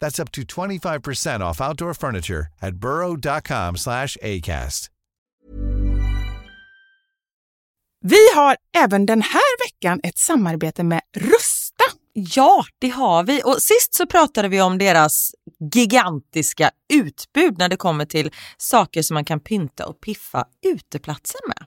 That's up to 25% off outdoor furniture at burrow.com slash ACAST. Vi har även den här veckan ett samarbete med Rusta. Ja, det har vi. Och sist så pratade vi om deras gigantiska utbud när det kommer till saker som man kan pynta och piffa uteplatser med.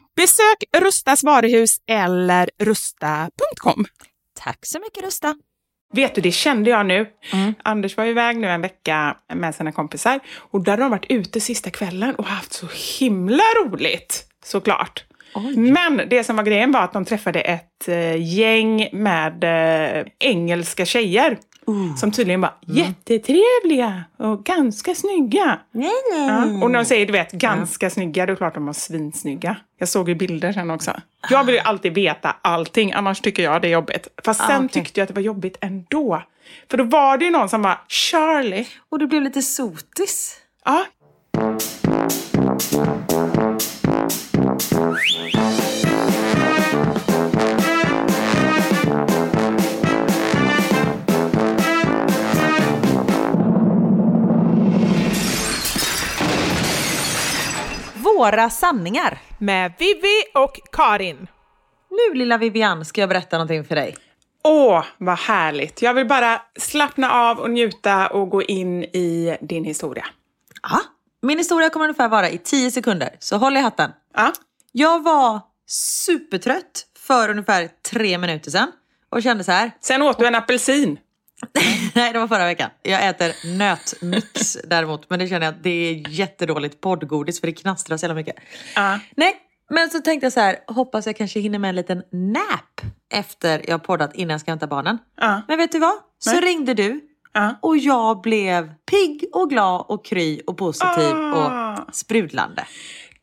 Besök Rustas varuhus eller rusta.com. Tack så mycket Rusta. Vet du, det kände jag nu. Mm. Anders var iväg nu en vecka med sina kompisar och där har de varit ute sista kvällen och haft så himla roligt, såklart. Men det som var grejen var att de träffade ett eh, gäng med eh, engelska tjejer som tydligen var jättetrevliga och ganska snygga. Ja. Och när de säger du vet, ganska snygga, då är det klart de var svinsnygga. Jag såg ju bilder sen också. Jag vill ju alltid veta allting, annars tycker jag det är jobbigt. Fast sen Ah, okej. tyckte jag att det var jobbigt ändå. För då var det ju någon som var Charlie. Och du blev lite sotis. Ja, Våra sanningar. Med Vivi och Karin. Nu lilla Vivian ska jag berätta någonting för dig. åh vad härligt. Jag vill bara slappna av och njuta och gå in i din historia. Ja, min historia kommer ungefär vara i 10 sekunder, så håll i hatten. Ja, Jag var supertrött för ungefär tre minuter sedan och kände så här. Sen åt du en apelsin. Nej, det var förra veckan. Jag äter nötmix däremot, men det känner jag att det är jättedåligt poddgodis för det knastrar så jävla mycket. Ja. Nej, men så tänkte jag så här, hoppas jag kanske hinner med en liten nap efter jag poddat innan jag ska hämta barnen. Ja. Men vet du vad? Så Nej. ringde du Ja. och jag blev pigg och glad och kry och positiv Ah. och sprudlande.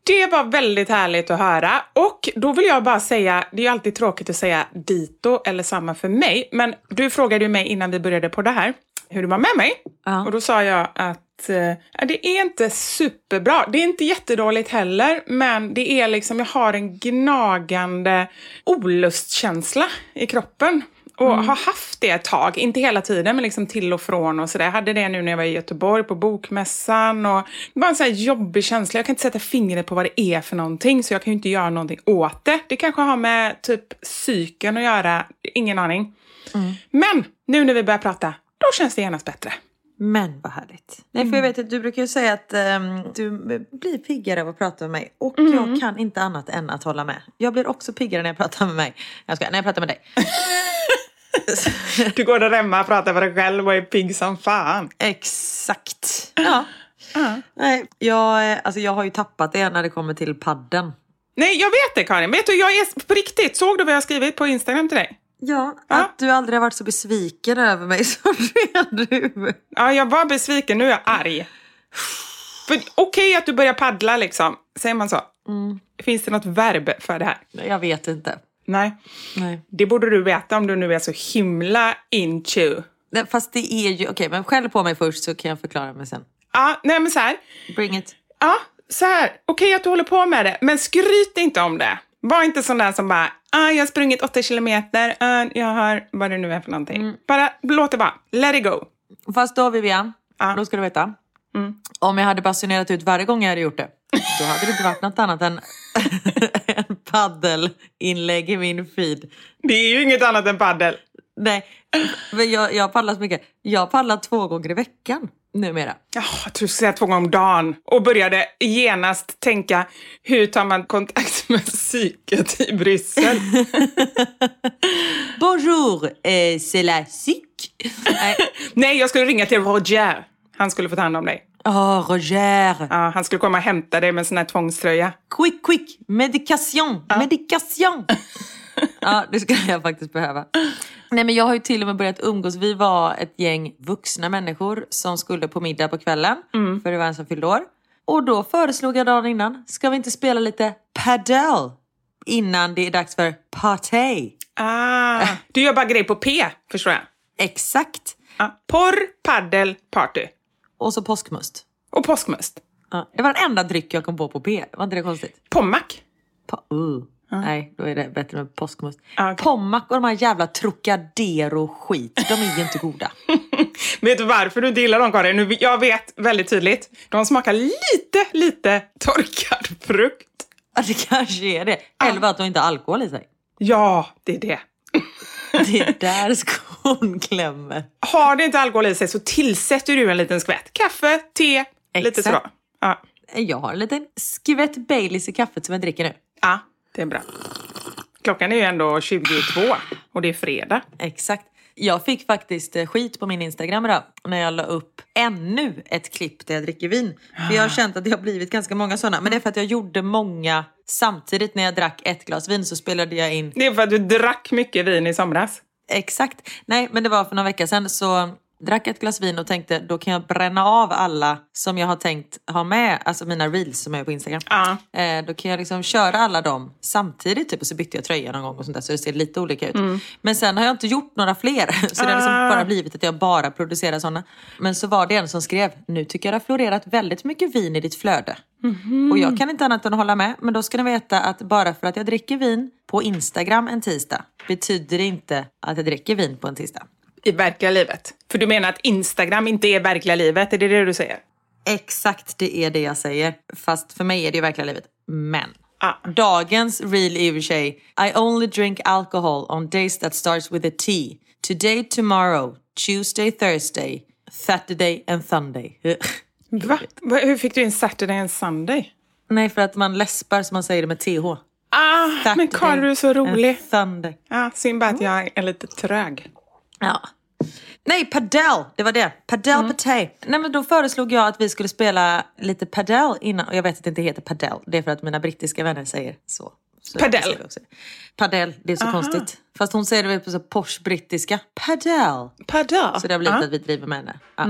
Det var väldigt härligt att höra. Och då vill jag bara säga, det är alltid tråkigt att säga dito eller samma för mig, men du frågade ju mig innan vi började på det här hur det var med mig. Ja. Och då sa jag att eh, det är inte superbra. Det är inte jättedåligt heller, men det är liksom, jag har en gnagande olustkänsla i kroppen. Och har haft det ett tag, inte hela tiden, men liksom till och från och sådär. Jag hade det nu när jag var i Göteborg på bokmässan och det var en sån här jobbig känsla. Jag kan inte sätta fingret på vad det är för någonting, så jag kan ju inte göra någonting åt det. Det kanske har med typ psyken att göra, ingen aning. Men nu när vi börjar prata, då känns det genast bättre. Men vad härligt. Nej, för jag vet att du brukar ju säga att ehm, du blir piggare av att prata med mig. Och jag kan inte annat än att hålla med. Jag blir också piggare när jag pratar med mig. Jag ska, när jag pratar med dig. Du går och pratar för dig själv och är pigg som fan. Exakt. Ja. Nej, jag, alltså jag har ju tappat det när det kommer till padden. Nej, jag vet det Karin. Vet du, jag är på riktigt. Såg du vad jag skrivit på Instagram till dig? Ja, Ja. att du aldrig har varit så besviken över mig som du är nu. Ja, jag var besviken. Nu är jag arg. Okej att du börjar paddla liksom. Säger man så? Finns det något verb för det här? Jag vet inte. Nej. Nej. Det borde du veta om du nu är så himla into. Nej, Fast det är ju, okej men skäll på mig först så kan jag förklara mig sen. Ja, nej men så här. Bring it. Ja, så här. Okej att du håller på med det, men skryt inte om det. Var inte sån där som bara, ah, jag har sprungit åtta kilometer, ah, jag har vad det nu är för någonting. Bara låt det vara. Let it go. Fast då Vivian, Ja. då ska du veta. Om jag hade basunerat ut varje gång jag hade gjort det, då hade det inte varit något annat än paddelinlägg i min feed. Det är ju inget annat än paddel. Nej, men jag, jag paddlar så mycket. Jag paddlar två gånger i veckan numera. Ja, jag tror du säga två gånger om dagen. Och började genast tänka, hur tar man kontakt med psyket i Bryssel? Bonjour, eh, c'est la psyk. Nej. Nej, jag skulle ringa till Roger. Han skulle få ta hand om dig. Åh, Roger. Ja, han skulle komma och hämta dig med en sån här tvångströja. Quick, quick, medication, medication. ja, det skulle jag faktiskt behöva. Nej, men jag har ju till och med börjat umgås. Vi var ett gäng vuxna människor som skulle på middag på kvällen, för det var en som fyllde år. Och då föreslog jag dagen innan, ska vi inte spela lite padel innan det är dags för party? Ah, du gör bara grej på P, förstår jag. Exakt. Ja. Porr, paddel, party. Och så påskmust. Och påskmust. Ja, det var den enda dryck jag kom på på P. Var inte det konstigt? Pommac. Po- uh. Nej, då är det bättre med påskmust. Ah, okej. Pommac och de här jävla Trocadero-skit, de är ju inte goda. Vet du varför du inte gillar dem, Karin? Nu, jag vet väldigt tydligt. De smakar lite, lite torkad frukt. Ja, det kanske är det. Eller bara att de inte har alkohol i sig. Ja, det är det. Det är där skon klämmer. Har det inte alkohol i sig så tillsätter du en liten skvätt. Kaffe, te, lite Exakt. så. Ja. Jag har en liten skvätt Baileys i kaffet som jag dricker nu. ja, det är bra. Klockan är ju ändå 22 och det är fredag. Exakt. Jag fick faktiskt eh, skit på min Instagram idag när jag la upp ännu ett klipp där jag dricker vin. För jag har känt att det har blivit ganska många sådana. Men det är för att jag gjorde många samtidigt. När jag drack ett glas vin så spelade jag in Det är för att du drack mycket vin i somras. Exakt. Nej, men det var för några veckor sedan så drack ett glas vin och tänkte då kan jag bränna av alla som jag har tänkt ha med, alltså mina reels som jag är på Instagram. Ja. Eh, då kan jag liksom köra alla dem samtidigt typ och så bytte jag tröja någon gång och sånt där så det ser lite olika ut. Men sen har jag inte gjort några fler så det har liksom Ah. bara blivit att jag bara producerar sådana. Men så var det en som skrev, nu tycker jag det har florerat väldigt mycket vin i ditt flöde. Och jag kan inte annat än att hålla med, men då ska ni veta att bara för att jag dricker vin på Instagram en tisdag betyder det inte att jag dricker vin på en tisdag. I verkliga livet. För du menar att Instagram inte är verkliga livet? Är det det du säger? Exakt, det är det jag säger. Fast för mig är det ju verkliga livet. Men Ah. dagens reel är i och för sig I only drink alcohol on days that starts with a T. Today, tomorrow, Tuesday, Thursday, Saturday and Sunday. Va? Hur fick du in Saturday and Sunday? Nej, för att man läspar så man säger det med TH. Ah, men Karin, du är så rolig. Sunday. Ja, synd bara att jag är lite trög. Ja. Nej, padel, det var det. Padel mm. Nej men då föreslog jag att vi skulle spela lite padel innan. Och jag vet att det inte heter padel. Det är för att mina brittiska vänner säger så. så Padel? Padel, det är så konstigt. Fast hon säger det väl på så posh brittiska. Padel. Padel? Så det har blivit att vi driver med henne. Ja.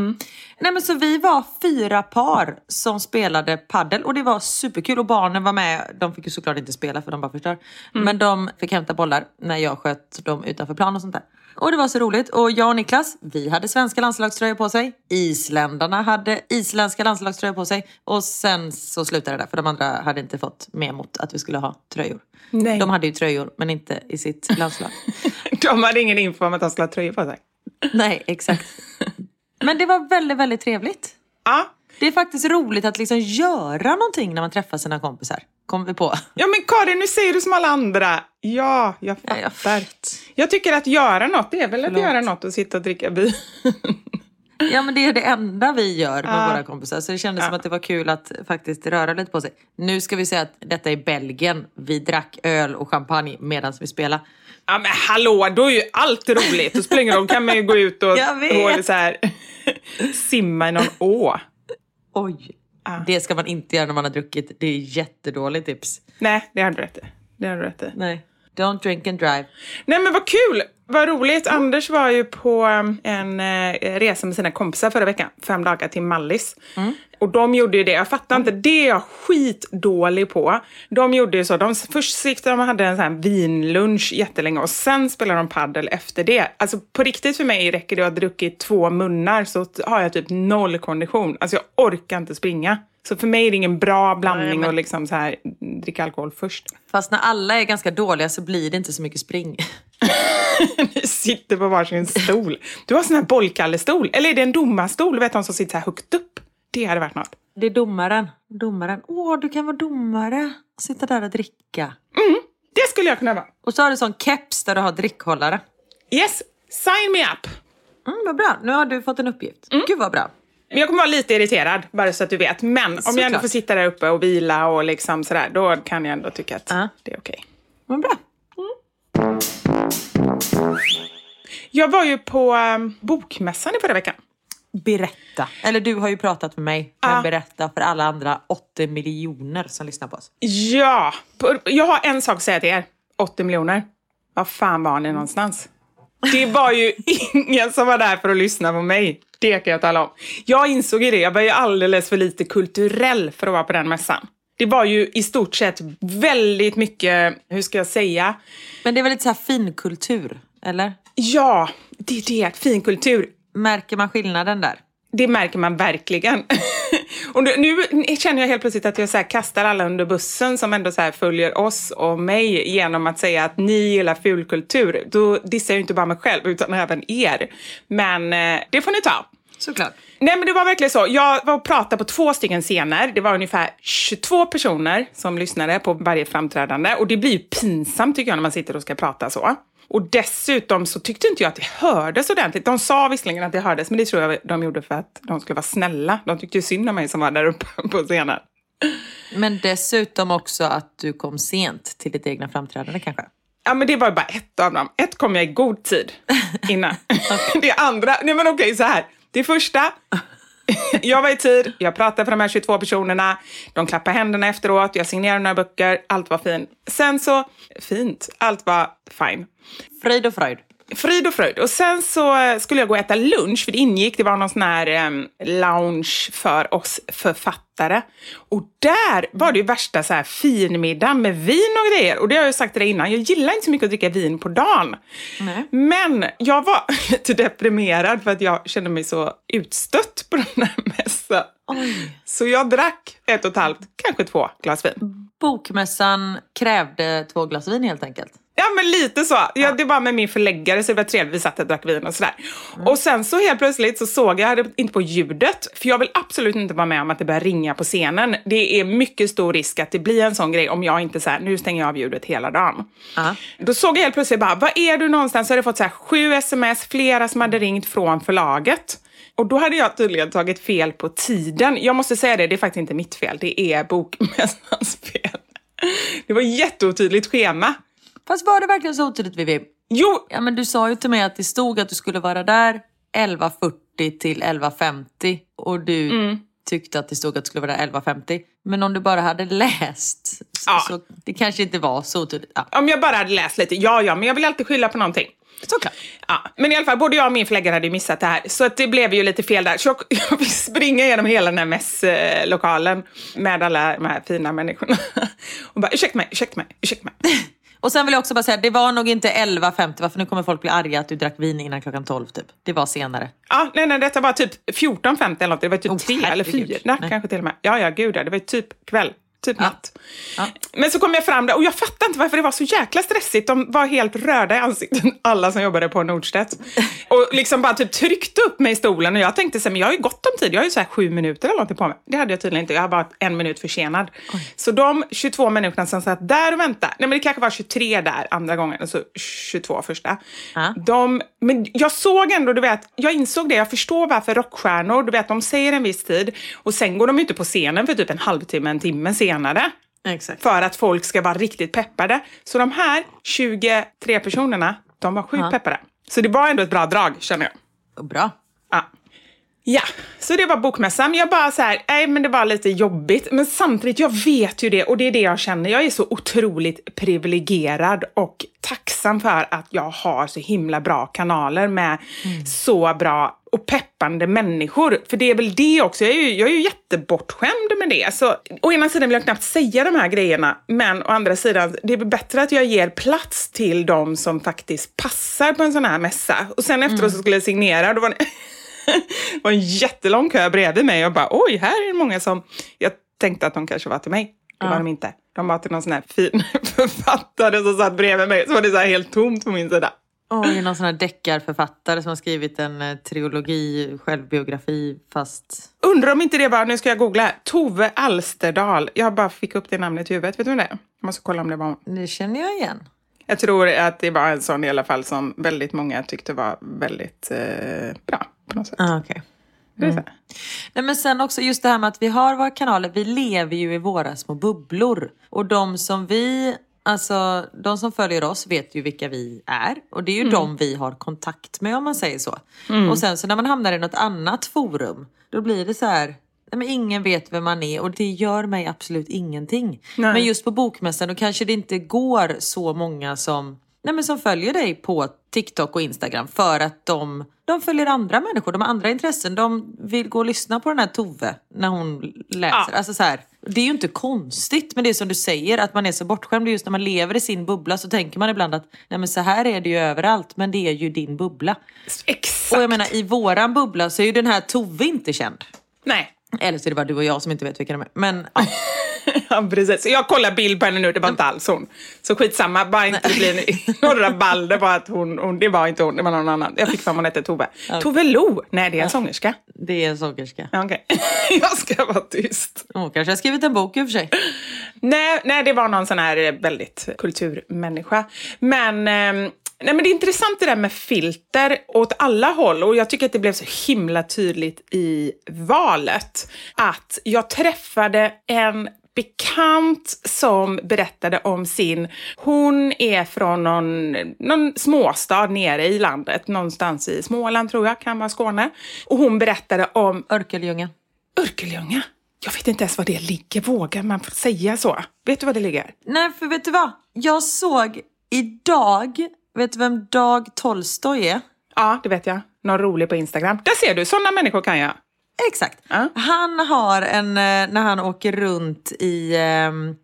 Nej, men så vi var fyra par som spelade paddel och det var superkul och barnen var med. De fick ju såklart inte spela för de bara förstör. Men de fick hämta bollar när jag sköt dem utanför plan och sånt där. Och det var så roligt. Och jag och Niklas, vi hade svenska landslagströjor på sig. Isländarna hade isländska landslagströjor på sig. Och sen så slutade det där för de andra hade inte fått med mot att vi skulle ha tröjor. Nej. De hade ju tröjor men inte i sitt landslag. De hade ingen info om att de skulle ha tröjor på sig. Nej, exakt. Men det var väldigt, väldigt trevligt. Ja. Det är faktiskt roligt att liksom göra någonting när man träffar sina kompisar. Kom vi på. Ja men Karin, nu säger du som alla andra. Ja, jag Ja, jag fattar. Jag tycker att göra något, det är väl Förlåt. att göra något och sitta och dricka vin. Ja men det är det enda vi gör med Ja. våra kompisar. Så det kändes som att det var kul att faktiskt röra lite på sig. Nu ska vi säga att detta är Belgien. Vi drack öl och champagne medan vi spelade. Ja men hallå, då är ju allt roligt. Då spelar ingen kan man ju gå ut och, och så här, simma i någon å. Oj! Det ska man inte göra när man har druckit. Det är jättedåligt tips. Nej, det har du rätt i. Det har du rätt i. Nej. Don't drink and drive. Nej men vad kul! Vad roligt. Anders var ju på um, en eh, resa med sina kompisar förra veckan. Fem dagar till Mallis. Och de gjorde ju det. Jag fattar inte. Det är jag skitdålig på. De gjorde ju så. De, först gick de och hade en sån här vinlunch jättelänge och sen spelade de paddel efter det. Alltså på riktigt för mig räcker det att ha druckit två munnar så har jag typ noll kondition. Alltså jag orkar inte springa. Så för mig är det ingen bra blandning att liksom så här, dricka alkohol först. Fast när alla är ganska dåliga så blir det inte så mycket spring. Ni sitter på varsin stol. Du har sån här bollkallestol. Eller är det en domarstol? Vet de som sitter så här högt upp? Det hade varit något. Det är domaren. Domaren. Åh, du kan vara domare. Sitta där och dricka. Det skulle jag kunna vara. Och så har du sån keps där du har drickhållare. Yes, sign me up. Mm, vad bra. Nu har du fått en uppgift. Gud vad bra. Men jag kommer vara lite irriterad, bara så att du vet. Men om jag ändå Såklart. får sitta där uppe och vila och liksom sådär, då kan jag ändå tycka att Ja. det är okej. Vad bra. Jag var ju på um, bokmässan i förra veckan. Berätta. Eller du har ju pratat med mig. Men Ja. berätta för alla andra 80 miljoner som lyssnar på oss. Ja, jag har en sak att säga till er. 80 miljoner. Var fan var ni någonstans? Det var ju ingen som var där för att lyssna på mig. Det kan jag tala om. Jag insåg ju det. Jag var ju alldeles för lite kulturell för att vara på den mässan. Det var ju i stort sett väldigt mycket, hur ska jag säga? Men det är väl lite så här finkultur? Eller? Ja, det är det. Finkultur. Märker man skillnaden där? Det märker man verkligen. och nu, nu känner jag helt plötsligt att jag så kastar alla under bussen som ändå så följer oss och mig genom att säga att ni gillar fulkultur. Då dissar jag ju inte bara mig själv utan även er. Men eh, det får ni ta. Såklart. Nej men det var verkligen så. Jag var och pratade på två stycken scener. Det var ungefär 22 personer som lyssnade på varje framträdande. Och det blir ju pinsamt tycker jag när man sitter och ska prata så. Och dessutom så tyckte inte jag att det hördes ordentligt. De sa visserligen att det hördes, men det tror jag de gjorde för att de skulle vara snälla. De tyckte ju synd om mig som var där uppe på scenen. Men dessutom också att du kom sent till ditt egna framträdande kanske? Ja, men det var bara ett av dem. Ett kom jag i god tid innan. det andra, nej men okej så här. Det första, jag var i tid, jag pratade för de här 22 personerna, de klappade händerna efteråt, jag signerade några böcker, allt var fint. Sen så, fint, allt var fine. Fröjd och fröjd. Frid och fröjd. Och sen så eh, skulle jag gå och äta lunch, för det ingick, det var någon sån här em, lounge för oss författare. Och där var det ju värsta så här finmiddag med vin och grejer. Och det har jag ju sagt till dig innan, jag gillar inte så mycket att dricka vin på dagen. Nej. Men jag var lite deprimerad för att jag kände mig så utstött på den här mässan. Oj. Så jag drack ett och ett halvt, kanske två glas vin. Bokmässan krävde två glas vin helt enkelt. Ja, men lite så. Ja, det var med min förläggare så det var trevligt. Vi satt och drack vin och sådär. Och sen så helt plötsligt så såg jag, inte på ljudet, för jag vill absolut inte vara med om att det börjar ringa på scenen. Det är mycket stor risk att det blir en sån grej om jag inte säger nu stänger jag av ljudet hela dagen. Ja. Då såg jag helt plötsligt bara, var är du någonstans? Så hade jag fått så här sju sms, flera som hade ringt från förlaget. Och då hade jag tydligen tagit fel på tiden. Jag måste säga det, det är faktiskt inte mitt fel. Det är bokmässans fel. Det var jätteotydligt schema. Fast var det verkligen så otydligt Vivi? Jo, Ja men du sa ju till mig att det stod att du skulle vara där 11.40 till 11.50 och du Mm. tyckte att det stod att du skulle vara där 11.50. Men om du bara hade läst så, Ja. så det kanske inte var så otydligt. Ja, om jag bara hade läst lite. Ja, ja, men jag vill alltid skylla på någonting. såklart. Ja, men i alla fall, både jag och min förläggare hade missat det här, så att det blev ju lite fel där. Så jag, jag fick springa igenom hela den här mässlokalen med alla de här fina människorna. Och bara, ursäkta mig, ursäkta mig, ursäkta mig. Och sen vill jag också bara säga, det var nog inte 11.50 varför nu kommer folk bli arga att du drack vin innan klockan 12 typ. Det var senare. Ja, nej, nej, detta var typ 14.50 eller något. Det var typ Oh, tre eller herregud. fyra Nej. kanske till och med. Ja, ja, gud ja. Det var typ kväll. Typ natt. Ja. Men så kom jag fram där och jag fattar inte varför det var så jäkla stressigt. De var helt röda i ansiktet, alla som jobbade på Nordstedt. Och liksom bara typ tryckte upp mig i stolen och jag tänkte så här, men jag har ju gott om tid. Jag har ju så här sju minuter eller någonting på mig. Det hade jag tydligen inte. Jag var bara en minut försenad. Så de 22 minuterna som satt där och väntade, nej men det kanske var 23 där andra gången, alltså 22 första. Ja. De, men jag såg ändå, du vet, jag insåg det, jag förstår varför rockstjärnor, du vet, de säger en viss tid och sen går de inte på scenen för typ en halvtimme, en timme senare. Exakt. För att folk ska vara riktigt peppade. Så de här 23 personerna, de var sjukt Ja. peppade. Så det var ändå ett bra drag, känner jag. Bra. Ja. Ja, så det var bokmässan. Jag bara så här, nej men det var lite jobbigt. Men samtidigt, jag vet ju det och det är det jag känner. Jag är så otroligt privilegierad och tacksam för att jag har så himla bra kanaler med så bra och peppande människor. För det är väl det också, jag är ju, jag är ju jättebortskämd med det. Så å ena sidan vill jag knappt säga de här grejerna, men å andra sidan, det är bättre att jag ger plats till de som faktiskt passar på en sån här mässa. Och sen efteråt så skulle jag signera, då var det var en jättelång kö bredvid mig och bara oj, här är det många som... Jag tänkte att de kanske var till mig. Det var Ja. de inte. De var till någon sån här fin författare som satt bredvid mig. Så var det så helt tomt på min sida. Oj, någon sån här deckarförfattare som har skrivit en eh, trilogi, självbiografi, fast... Undrar om inte det var, nu ska jag googla, Tove Alsterdal. Jag bara fick upp det namnet i huvudet. Vet du vem det är? Jag måste kolla om det var hon. Det känner jag igen. Jag tror att det var en sån i alla fall som väldigt många tyckte var väldigt eh, bra på något sätt. Ah. Det är så här. Nej, men sen också just det här med att vi har våra kanaler, vi lever ju i våra små bubblor. Och de som vi, alltså de som följer oss vet ju vilka vi är. Och det är ju de vi har kontakt med om man säger så. Och sen så när man hamnar i något annat forum, då blir det så här, nej, men ingen vet vem man är och det gör mig absolut ingenting. Nej. Men just på bokmässan då kanske det inte går så många som Nej, men som följer dig på TikTok och Instagram för att de, de följer andra människor, de har andra intressen. De vill gå och lyssna på den här Tove när hon läser. Ja. Alltså så här, det är ju inte konstigt, men det är som du säger, att man är så bortskämd. Just när man lever i sin bubbla så tänker man ibland att Nej, men så här är det ju överallt, men det är ju din bubbla. Exakt. Och jag menar, i våran bubbla så är ju den här Tove inte känd. Nej. Eller så är det bara du och jag som inte vet vilka de är. Men ja, Ja, precis. Jag kollar bild på henne nu, det var inte alls hon. Så skitsamma, bara inte det blir några rabalder på att hon, hon, det var inte hon, det var någon annan. Jag fick fram hon hette Tove. Tove Lo? Nej, det är en sångerska. det är en sångerska. Ja, Okej, jag ska vara tyst. Hon kanske har skrivit en bok i och för sig. Nej, nej, det var någon sån här eh, väldigt kulturmänniska. Men, ehm, nej, men det är intressant det där med filter åt alla håll. Och jag tycker att det blev så himla tydligt i valet. Att jag träffade en bekant som berättade om sin... Hon är från någon, någon småstad nere i landet, någonstans i Småland tror jag, kan vara Skåne. Och hon berättade om Örkelljunga. Örkelljunga. Jag vet inte ens var det ligger. Vågar man säga så? Vet du var det ligger? Nej, för vet du vad? Jag såg idag, vet du vem Dag Tolstoj är? Ja, det vet jag. Någon rolig på Instagram. Där ser du, sådana människor kan jag. Exakt. Ja. Han har en, eh, när han åker runt i, ehm,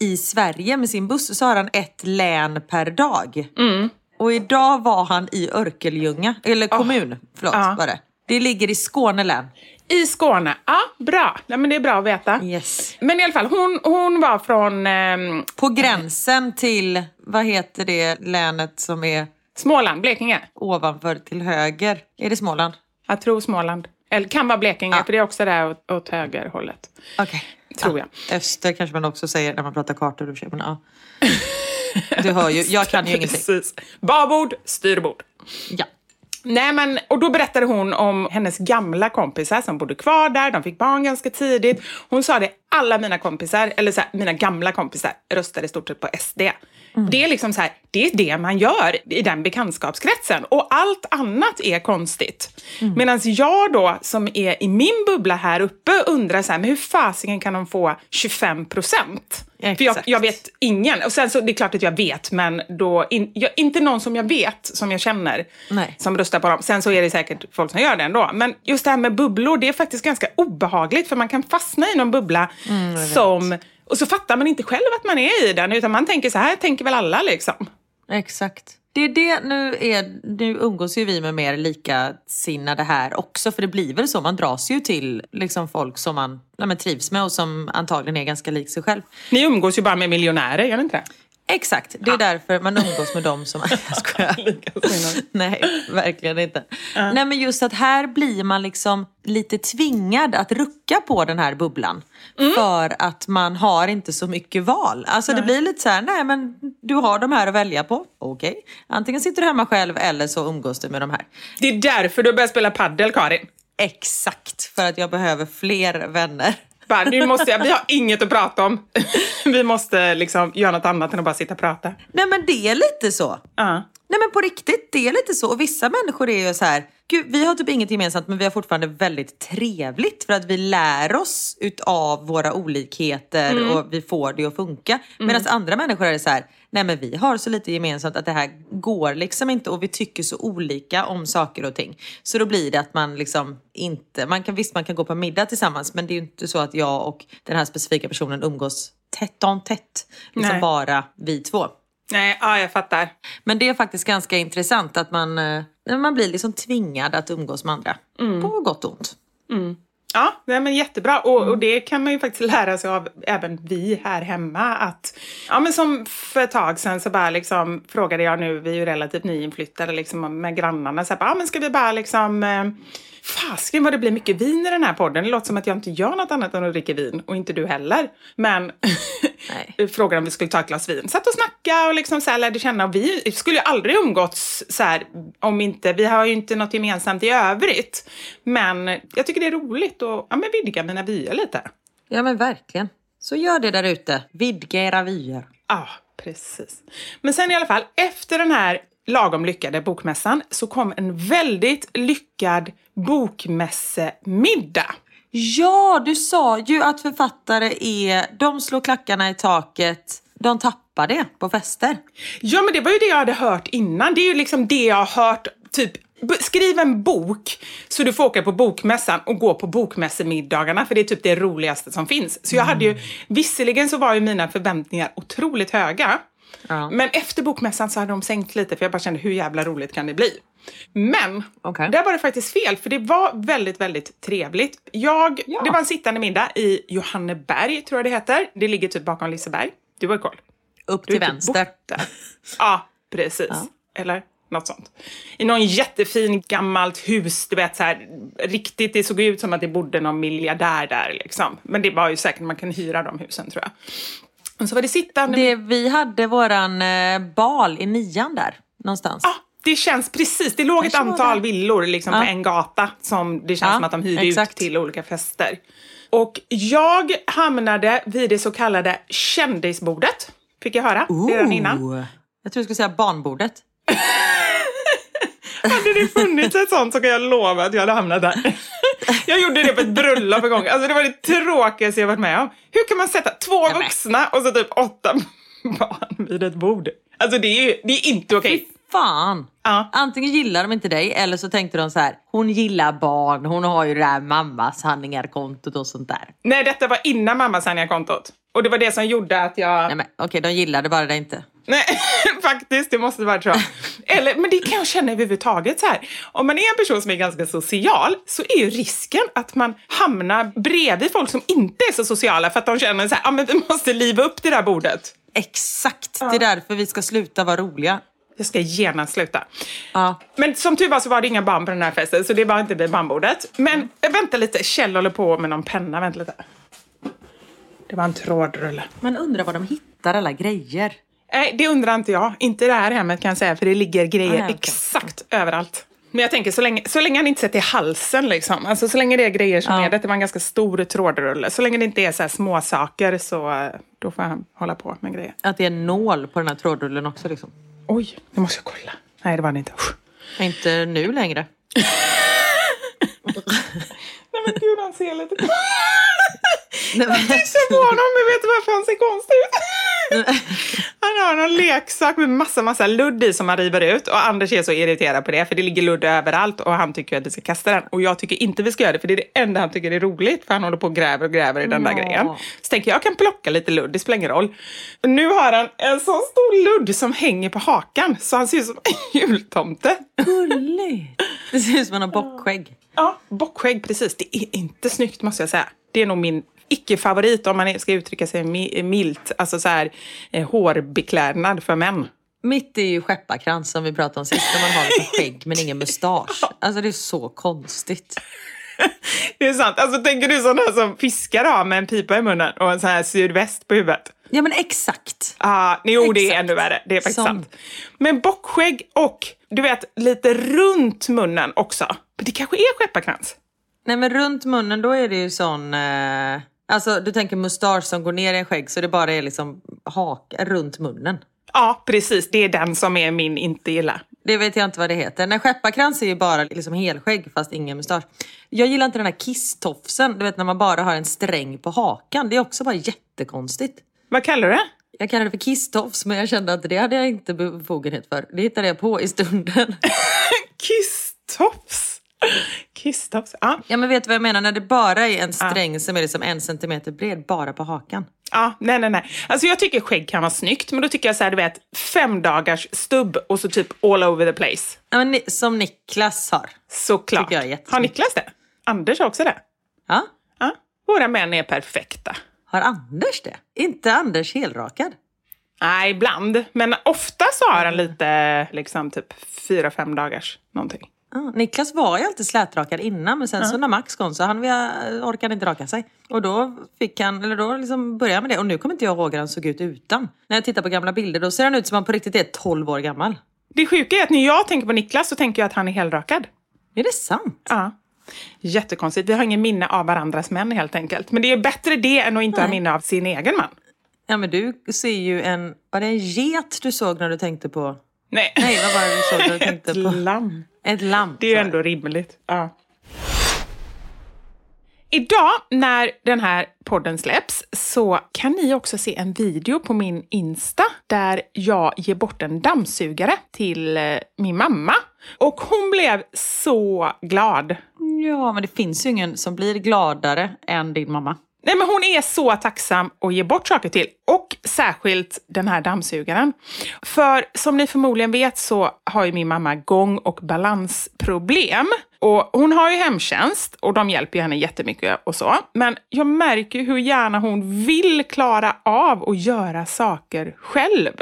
i Sverige med sin buss så har han ett län per dag. Mm. Och idag var han i Örkelljunga, eller kommun, förlåt Ja. var det. Det ligger i Skåne län. I Skåne. Ja, bra. Nej, men det är bra att veta. Yes. Men i alla fall, hon, hon var från ehm, På gränsen till, vad heter det länet som är Småland, Blekinge. ovanför till höger? Är det Småland? Jag tror Småland. Eller kan vara Blekinge, Ja. för det är också där åt, åt högerhållet. Okej. Tror jag. Öster kanske man också säger när man pratar kartor. och Men, ja. Du hör ju, jag kan ju ingenting. Precis. Babord, styrbord. Ja. Nej, men, och då berättade hon om hennes gamla kompisar som bodde kvar där. De fick barn ganska tidigt. Hon sa det, alla mina kompisar, eller så här, mina gamla kompisar, röstade i stort sett på SD. Det är liksom så här, det är det man gör i den bekantskapskretsen. Och allt annat är konstigt. Mm. Medan jag då, som är i min bubbla här uppe, undrar så här, men hur fasiken kan de få 25 procent? För jag, jag, vet ingen. Och sen så, det är klart att jag vet, men då, in, jag, inte någon som jag vet, som jag känner, Nej. som röstar på dem. Sen så är det säkert folk som gör det ändå. Men just det här med bubblor, det är faktiskt ganska obehagligt, för man kan fastna i någon bubbla Mm, som... Och så fattar man inte själv att man är i den, utan man tänker så här tänker väl alla liksom. Exakt. Det är det, nu, är, nu umgås ju vi med mer likasinnade här också, för det blir väl så, man dras ju till liksom folk som man men, trivs med och som antagligen är ganska lik sig själv. Ni umgås ju bara med miljonärer, gör ni inte det? Exakt, det är därför man umgås med dem som... Jag skojar. Nej, verkligen inte. Nej men just att här blir man liksom lite tvingad att rucka på den här bubblan. För att man har inte så mycket val. Alltså det blir lite så här, nej men du har de här att välja på. Okej, antingen sitter du hemma själv eller så umgås du med de här. Det är därför du börjar spela paddel, Karin. Exakt, för att jag behöver fler vänner. Bara, nu måste jag, vi har inget att prata om. Vi måste liksom göra något annat än att bara sitta och prata. Nej men det är lite så. Ja. Nej men på riktigt, det är lite så. Och vissa människor är ju så här, gud vi har typ inget gemensamt men vi har fortfarande väldigt trevligt för att vi lär oss utav våra olikheter och vi får det att funka. Medan andra människor är så här, nej men vi har så lite gemensamt att det här går liksom inte och vi tycker så olika om saker och ting. Så då blir det att man liksom inte, man kan visst man kan gå på middag tillsammans men det är ju inte så att jag och den här specifika personen umgås tätt om tätt. Liksom Nej. bara vi två. Nej, ja, jag fattar. Men det är faktiskt ganska intressant att man, eh, man blir liksom tvingad att umgås med andra. På gott och ont. Ja, nej, men jättebra. Och, och det kan man ju faktiskt lära sig av även vi här hemma. Att, ja, men som för ett tag sedan så bara liksom frågade jag nu, vi är ju relativt nyinflyttade liksom med grannarna, så här, bara, ja, men ska vi bara liksom eh, Fasken vad det blir mycket vin i den här podden. Det låter som att jag inte gör något annat än att dricka vin. Och inte du heller. Men frågade om vi skulle ta ett glas vin. Satt och snacka och liksom så här lärde känna. Och vi skulle ju aldrig umgåtts så här om inte... Vi har ju inte något gemensamt i övrigt. Men jag tycker det är roligt att ja, men vidga mina vyer lite. Ja men verkligen. Så gör det där ute. Vidga era vyer. Ja, precis. Men sen i alla fall, efter den här lagom lyckade bokmässan så kom en väldigt lyckad bokmässemiddag. Ja, du sa ju att författare är, de slår klackarna i taket, de tappar det på fester. Ja, men det var ju det jag hade hört innan. Det är ju liksom det jag har hört, typ Skriv en bok så du får åka på bokmässan och gå på bokmässemiddagarna för det är typ det roligaste som finns. Så jag hade ju, visserligen så var ju mina förväntningar otroligt höga. Ja. Men efter bokmässan så hade de sänkt lite för jag bara kände hur jävla roligt kan det bli? Men Okej. där var det faktiskt fel för det var väldigt, väldigt trevligt. Jag, Ja. Det var en sittande middag i Johanneberg tror jag det heter. Det ligger typ bakom Liseberg. Du har koll. Upp till typ vänster. borta. Ja, precis. Eller något sånt. I någon jättefin gammalt hus, du vet så här, riktigt, det såg ut som att det bodde någon miljardär där liksom. Men det var ju säkert, man kan hyra de husen tror jag. Och så var det sittande... Det, vi hade våran eh, bal i nian där någonstans. Ja, det känns precis. Det låg ett antal villor liksom Ja. på en gata som det känns Ja, som att de hyrde exakt. ut till olika fester. Och jag hamnade vid det så kallade kändisbordet. Fick jag höra redan innan. Ooh. Jag tror du skulle säga barnbordet. Hade det funnits ett sånt så kan jag lova att jag hade hamnat där. Jag gjorde det på ett bröllop en gång. Alltså det var det tråkigaste jag varit med om. Hur kan man sätta två vuxna och så typ åtta barn vid ett bord? Alltså det är det är inte okej. Fan! Ja. Antingen gillar de inte dig eller så tänkte de så här. Hon gillar barn, hon har ju det här mammas handlingar-kontot och sånt där. Nej, detta var innan mamma kontot Och det var det som gjorde att jag... Nej men okej, de gillade bara det inte. Nej, faktiskt, det måste vara så. Eller, men det kan jag känna överhuvudtaget så här. Om man är en person som är ganska social så är ju risken att man hamnar bredvid folk som inte är så sociala för att de känner så här, ja men vi måste liva upp det där bordet. Exakt! Det är därför vi ska sluta vara roliga. Jag ska genast sluta. Ja. Men som tur var så var det inga barn på den här festen så det var inte vid barnbordet. Men äh, vänta lite, Kjell håller på med någon penna, vänta lite. Det var en trådrulle. Man undrar var de hittar alla grejer. Nej, det undrar inte jag. Inte i det här hemmet kan jag säga, för det ligger grejer Ah, okej. exakt överallt. Men jag tänker så länge, så länge han inte sätter i halsen, liksom. alltså, så länge det är grejer som Ja. är, det var en ganska stor trådrulle, så länge det inte är så här små saker så eh, då får han hålla på med grejer. Att det är en nål på den här trådrullen också liksom. Oj, nu måste jag kolla. Nej, det var det inte. Usch. Inte nu längre. Nej men gud, han ser lite... Nej, men- Titta på honom, men vet du varför han ser konstig ut? Han har någon leksak med massa, massa ludd i som han river ut och Anders är så irriterad på det för det ligger ludd överallt och han tycker att vi ska kasta den. Och jag tycker inte vi ska göra det för det är det enda han tycker är roligt för han håller på och gräver och gräver i den där Ja. grejen. Så tänker jag, jag kan plocka lite ludd, det spelar ingen roll. Och nu har han en så stor ludd som hänger på hakan så han ser ut som en jultomte. Gulligt. Det ser ut som han har bockskägg. Ja, bockskägg, precis. Det är inte snyggt måste jag säga. Det är nog min icke-favorit om man ska uttrycka sig mi- milt. Alltså så här eh, hårbeklädnad för män. Mitt är ju skepparkrans som vi pratade om sist. När man har lite skägg men ingen mustasch. Alltså det är så konstigt. Det är sant. Alltså tänker du sådana som fiskare har med en pipa i munnen och en sån här sydväst på huvudet? Ja men exakt. Ah, jo, det är Exakt. ännu värre. Det är faktiskt sant. Men bockskägg och du vet lite runt munnen också. Men det kanske är skepparkrans. Nej men runt munnen då är det ju sån... Eh, alltså du tänker mustasch som går ner i en skägg så det bara är liksom haka runt munnen. Ja, precis. Det är den som är min inte gilla. Det vet jag inte vad det heter. Nej, skepparkrans är ju bara liksom helskägg fast ingen mustasch. Jag gillar inte den här kisstofsen, du vet när man bara har en sträng på hakan. Det är också bara jättekonstigt. Vad kallar du det? Jag kallar det för kisstofs men jag kände att det hade jag inte befogenhet för. Det hittade jag på i stunden. Kisstofs. Kisstofs. Ja. Ja men vet du vad jag menar? När det bara är en sträng som är liksom en centimeter bred bara på hakan. Ja, nej, nej, nej. Alltså jag tycker skägg kan vara snyggt, men då tycker jag så här, du vet, fem dagars stubb och så typ all over the place. Ja, men som Niklas har. Såklart. Har Niklas det? Anders har också det. Ja? Ja. Våra män är perfekta. Har Anders det? Inte Anders helrakad? Nej, ibland. Men ofta så har han lite, liksom typ fyra, fem dagars någonting. Ja, Niklas var ju alltid slätrakad innan men sen så när Max kom så han vi- orkade inte raka sig. Och då fick han, eller då liksom började med det. Och nu kommer inte jag ihåg hur han såg ut utan. När jag tittar på gamla bilder då ser han ut som han på riktigt är 12 år gammal. Det sjuka är att när jag tänker på Niklas så tänker jag att han är helrakad. Är det sant? Ja. Jättekonstigt. Vi har ingen minne av varandras män helt enkelt. Men det är bättre det än att inte ha Nej. minne av sin egen man. Ja men du ser ju en, var det en get du såg när du tänkte på? Nej, Nej vad var det du tänkte Ett på? lamm. Ett lamm. Det är ju ändå rimligt. Ja. Idag när den här podden släpps så kan ni också se en video på min Insta där jag ger bort en dammsugare till eh, min mamma. Och hon blev så glad. Ja men det finns ju ingen som blir gladare än din mamma. Nej, men hon är så tacksam att ge bort saker till. Och särskilt den här dammsugaren. För som ni förmodligen vet så har ju min mamma gång och balansproblem. Och hon har ju hemtjänst och de hjälper henne jättemycket och så. Men jag märker hur gärna hon vill klara av att göra saker själv.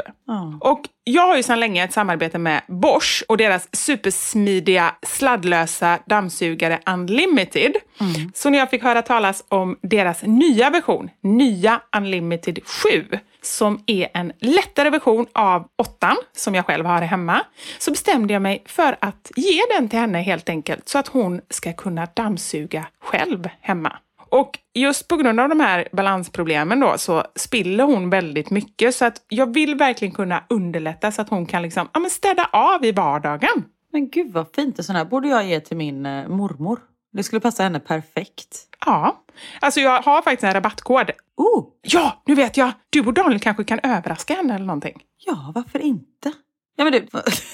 Och jag har ju sedan länge ett samarbete med Bosch och deras supersmidiga sladdlösa dammsugare Unlimited. Så när jag fick höra talas om deras nya version, nya Unlimited 7, som är en lättare version av åttan som jag själv har hemma, så bestämde jag mig för att ge den till henne helt enkelt så att hon ska kunna dammsuga själv hemma. Och just på grund av de här balansproblemen då så spiller hon väldigt mycket så att jag vill verkligen kunna underlätta så att hon kan liksom, ja, men städa av i vardagen. Men gud vad fint, en sån här borde jag ge till min eh, mormor. Det skulle passa henne perfekt. Ja, alltså jag har faktiskt en rabattkod. Oh, Ja, nu vet jag! Du och Daniel kanske kan överraska henne eller någonting. ja varför inte? Ja men du,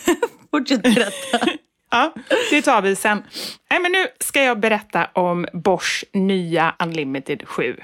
fortsätt berätta. Ja, det tar vi sen. Nej, men nu ska jag berätta om Bosch nya Unlimited 7.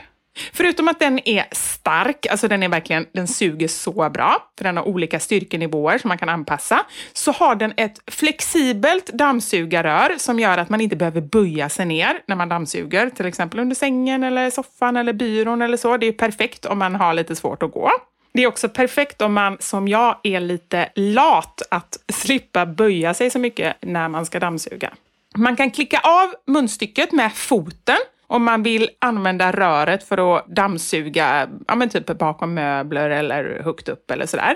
Förutom att den är stark, alltså den är verkligen, den suger så bra, för den har olika styrkenivåer som man kan anpassa, så har den ett flexibelt dammsugarrör som gör att man inte behöver böja sig ner när man dammsuger, till exempel under sängen eller soffan eller byrån eller så. Det är perfekt om man har lite svårt att gå. Det är också perfekt om man som jag är lite lat att slippa böja sig så mycket när man ska dammsuga. Man kan klicka av munstycket med foten om man vill använda röret för att dammsuga ja, men typ bakom möbler eller högt upp eller sådär.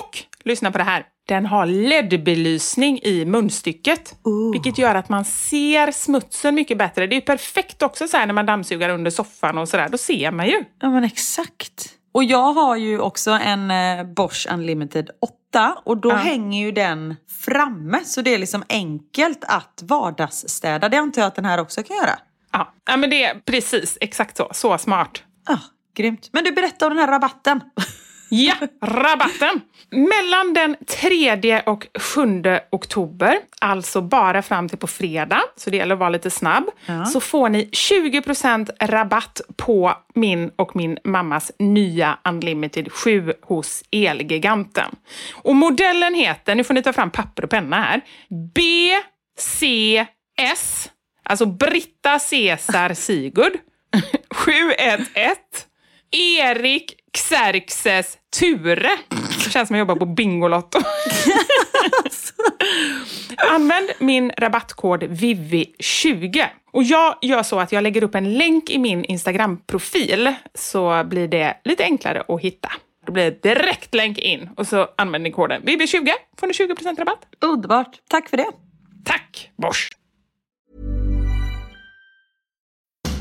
Och lyssna på det här. den har LED-belysning i munstycket. Vilket gör att man ser smutsen mycket bättre. Det är perfekt också så här när man dammsugar under soffan och sådär. Då ser man ju. Ja men exakt. Och jag har ju också en eh, Bosch Unlimited 8 och då Ja. hänger ju den framme så det är liksom enkelt att vardagsstäda. Det antar jag att den här också kan göra. Ja, ja men det är precis exakt så. Så smart. Ah, grymt. Men du berättar om den här rabatten. Ja, rabatten! Mellan den 3 och 7 oktober, alltså bara fram till på fredag, så det gäller att vara lite snabb, så får ni 20% rabatt på min och min mammas nya Unlimited 7 hos Elgiganten. Och modellen heter, nu får ni ta fram papper och penna här, BCS, alltså Britta Cesar Sigurd, 711 Erik Xerxes Ture. Det känns som jag jobbar på Bingolotto. Använd min rabattkod VIVI20. Och jag gör så att jag lägger upp en länk i min Instagram-profil så blir det lite enklare att hitta. Då blir det direkt länk in och så använder ni koden VIVI20 får ni 20% rabatt. Underbart. Tack för det. Tack Bosch!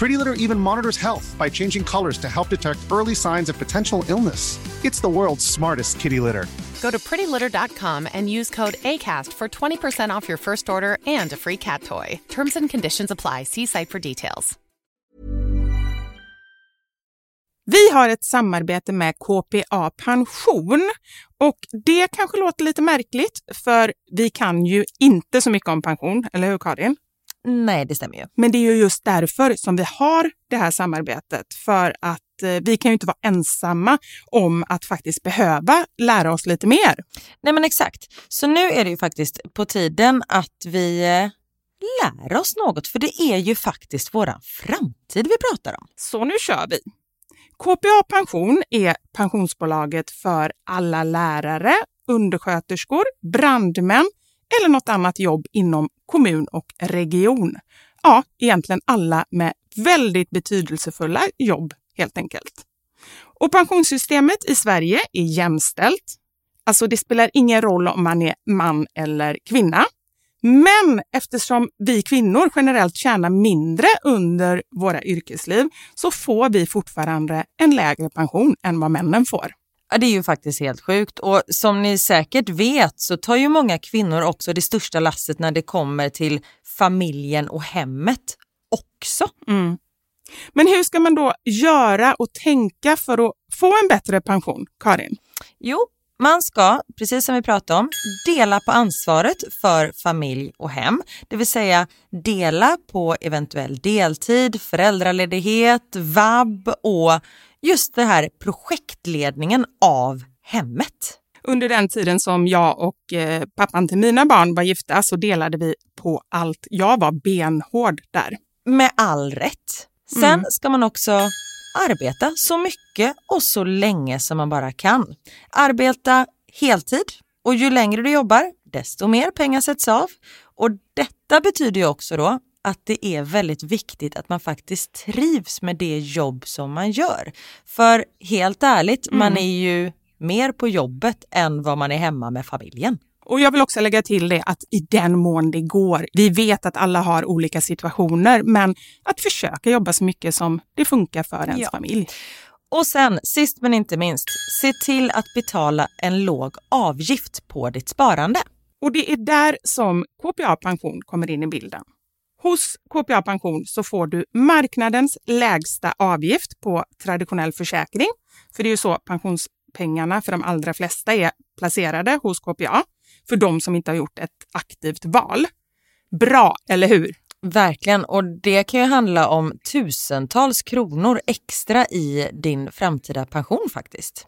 Pretty Litter even monitors health by changing colors to help detect early signs of potential illness. It's the world's smartest kitty litter. Go to prettylitter.com and use code ACAST for 20% off your first order and a free cat toy. Terms and conditions apply. See site for details. Vi har ett samarbete med KPA Pension och det kanske låter lite märkligt för vi kan ju inte så mycket om pension, eller hur Karin? Nej, det stämmer ju. Men det är ju just därför som vi har det här samarbetet. För att eh, vi kan ju inte vara ensamma om att faktiskt behöva lära oss lite mer. Nej men exakt. Så nu är det ju faktiskt på tiden att vi eh, lär oss något för det är ju faktiskt våran framtid vi pratar om. Så nu kör vi! KPA Pension är pensionsbolaget för alla lärare, undersköterskor, brandmän eller något annat jobb inom kommun och region. Ja, egentligen alla med väldigt betydelsefulla jobb helt enkelt. Och pensionssystemet i Sverige är jämställt. Alltså det spelar ingen roll om man är man eller kvinna. Men eftersom vi kvinnor generellt tjänar mindre under våra yrkesliv så får vi fortfarande en lägre pension än vad männen får. Ja, det är ju faktiskt helt sjukt och som ni säkert vet så tar ju många kvinnor också det största lasset när det kommer till familjen och hemmet också. Mm. Men hur ska man då göra och tänka för att få en bättre pension, Karin? Jo, man ska, precis som vi pratade om, dela på ansvaret för familj och hem. Det vill säga dela på eventuell deltid, föräldraledighet, vab och just det här projektledningen av hemmet. Under den tiden som jag och eh, pappan till mina barn var gifta så delade vi på allt. Jag var benhård där. Med all rätt. Sen Mm. ska man också arbeta så mycket och så länge som man bara kan. Arbeta heltid och ju längre du jobbar, desto mer pengar sätts av. Och detta betyder ju också då att det är väldigt viktigt att man faktiskt trivs med det jobb som man gör. För helt ärligt, mm. man är ju mer på jobbet än vad man är hemma med familjen. Och jag vill också lägga till det att i den mån det går, vi vet att alla har olika situationer, men att försöka jobba så mycket som det funkar för ens ja. familj. Och sen, sist men inte minst, se till att betala en låg avgift på ditt sparande. Och det är där som KPA Pension kommer in i bilden. Hos KPA Pension så får du marknadens lägsta avgift på traditionell försäkring. För det är ju så pensionspengarna för de allra flesta är placerade hos KPA. För de som inte har gjort ett aktivt val. Bra, eller hur? Verkligen, och det kan ju handla om tusentals kronor extra i din framtida pension faktiskt.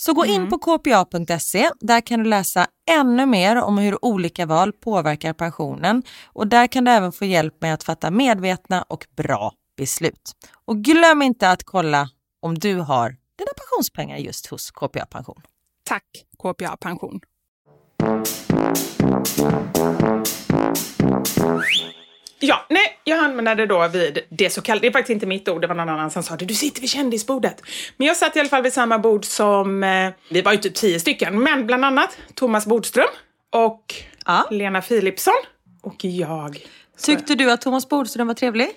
Så gå in mm. på kpa.se. Där kan du läsa ännu mer om hur olika val påverkar pensionen och där kan du även få hjälp med att fatta medvetna och bra beslut. Och glöm inte att kolla om du har dina pensionspengar just hos KPA Pension. Tack KPA Pension. Ja, nej, jag använde det då vid det så kallade, det är faktiskt inte mitt ord, det var någon annan som sa det, du sitter vid kändisbordet. Men jag satt i alla fall vid samma bord som, eh, vi var ju typ tio stycken, men bland annat Thomas Bodström och ja. Lena Philipsson och jag. Tyckte du att Thomas Bodström var trevlig?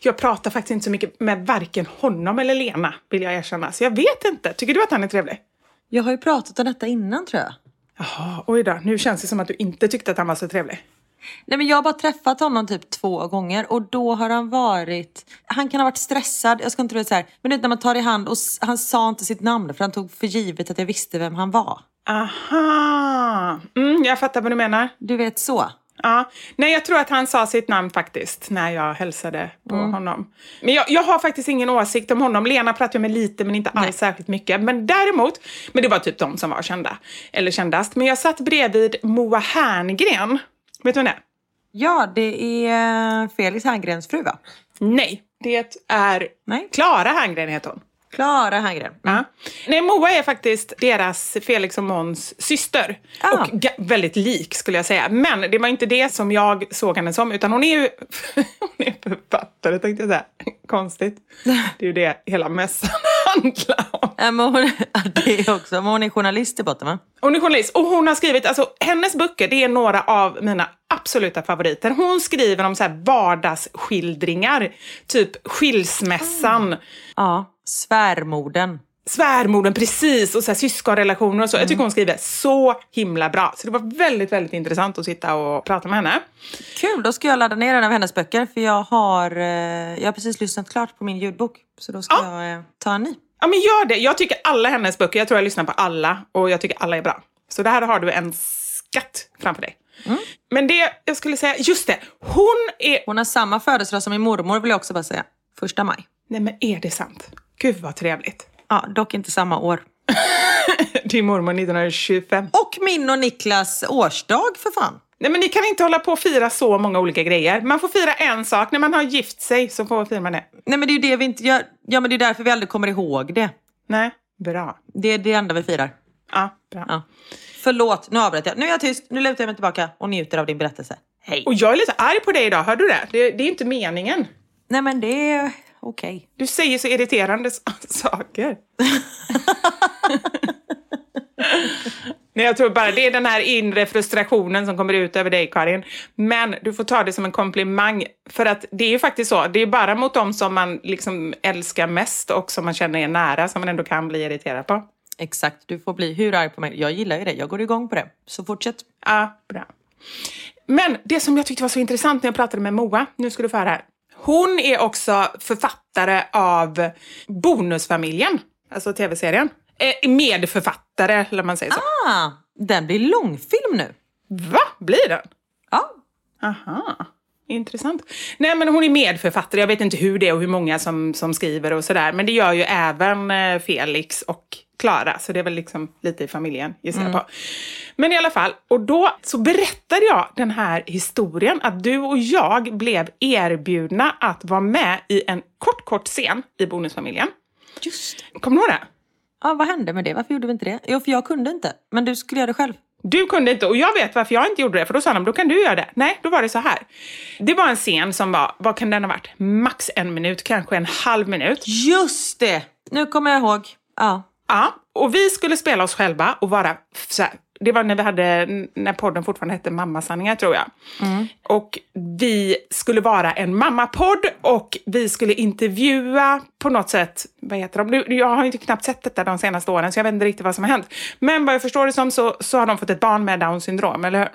Jag pratar faktiskt inte så mycket med varken honom eller Lena, vill jag erkänna. Så jag vet inte. Tycker du att han är trevlig? Jag har ju pratat om detta innan tror jag. Jaha, oj då. Nu känns det som att du inte tyckte att han var så trevlig. Nej men jag har bara träffat honom typ två gånger och då har han varit, han kan ha varit stressad, jag ska inte veta så här, men det när man tar i hand och han sa inte sitt namn för han tog för givet att jag visste vem han var. Aha, mm, jag fattar vad du menar. Du vet så. Ja, nej jag tror att han sa sitt namn faktiskt när jag hälsade på mm. honom. Men jag, jag, har faktiskt ingen åsikt om honom. Lena pratade jag med lite men inte alls nej. särskilt mycket. Men däremot, men det var typ de som var kända, eller kändast. Men jag satt bredvid Moa Herngren. Vet du vem det är? Ja, det är Felix Herngrens fru va? Nej, det är Klara Herngren heter hon. Klara Herngren. Mm. Ja. Nej, Moa är faktiskt deras, Felix och Måns syster. Ah. Och väldigt lik skulle jag säga. Men det var inte det som jag såg henne som, utan hon är ju hon är författare tänkte jag säga. Konstigt. Det är ju det hela mässan om. Ja, men hon, det är också, men hon är journalist i botten va? Hon är journalist och hon har skrivit, alltså hennes böcker, det är några av mina absoluta favoriter. Hon skriver om så här vardagsskildringar, typ skilsmässan. Mm. Ja, svärmorden. Svärmorden, precis! Och så här, syskonrelationer och så. Mm. Jag tycker hon skriver så himla bra. Så det var väldigt, väldigt intressant att sitta och prata med henne. Kul, då ska jag ladda ner en av hennes böcker. För jag har, eh, jag har precis lyssnat klart på min ljudbok. Så då ska ja. jag eh, ta en ny. Ja, men gör det. Jag tycker alla hennes böcker, jag tror jag lyssnar på alla och jag tycker alla är bra. Så där har du en skatt framför dig. Mm. Men det jag skulle säga, just det, hon är... Hon har samma födelsedag som min mormor vill jag också bara säga. Första maj. Nej men är det sant? Gud vad trevligt. Ja, dock inte samma år. Din mormor 1925. Och min och Niklas årsdag för fan. Nej men ni kan inte hålla på och fira så många olika grejer. Man får fira en sak. När man har gift sig så får fira man det. Nej men det är ju det vi inte gör. Ja men det är därför vi aldrig kommer ihåg det. Nej, bra. Det är det enda vi firar. Ja, bra. Ja. Förlåt, nu avbröt jag. Nu är jag tyst. Nu lutar jag mig tillbaka och njuter av din berättelse. Hej. Och jag är lite arg på dig idag, hör du det? Det, det är inte meningen. Nej men det är okej. Okay. Du säger så irriterande saker. Nej, jag tror bara det är den här inre frustrationen som kommer ut över dig, Karin. Men du får ta det som en komplimang. För att det är ju faktiskt så, det är bara mot dem som man liksom älskar mest och som man känner är nära som man ändå kan bli irriterad på. Exakt, du får bli hur arg på mig. Jag gillar ju det, jag går igång på det. Så fortsätt. Ja, bra. Men det som jag tyckte var så intressant när jag pratade med Moa, nu ska du få höra här. Hon är också författare av Bonusfamiljen, alltså tv-serien. Eh, medförfattare, eller man säger så. Ah, den blir långfilm nu. Va? Blir den? Ja. Aha. Intressant. Nej men hon är medförfattare, jag vet inte hur det är och hur många som, som skriver och sådär. Men det gör ju även eh, Felix och Klara, så det är väl liksom lite i familjen gissar jag på. Men i alla fall, och då så berättade jag den här historien att du och jag blev erbjudna att vara med i en kort, kort scen i Bonusfamiljen. Just Kommer du ihåg det? Ja, vad hände med det? Varför gjorde vi inte det? Jo, för jag kunde inte. Men du skulle göra det själv. Du kunde inte, och jag vet varför jag inte gjorde det, för då sa de, då kan du göra det. Nej, då var det så här. Det var en scen som var, vad kan den ha varit? Max en minut, kanske en halv minut. Just det! Nu kommer jag ihåg. Ja. Ja, och vi skulle spela oss själva och vara så här, det var när vi hade, när podden fortfarande hette Mammasanningar tror jag. Och vi skulle vara en mammapodd och vi skulle intervjua på något sätt, vad heter de? Jag har inte knappt sett detta de senaste åren så jag vet inte riktigt vad som har hänt. Men vad jag förstår det som så, så har de fått ett barn med Downs syndrom, eller hur?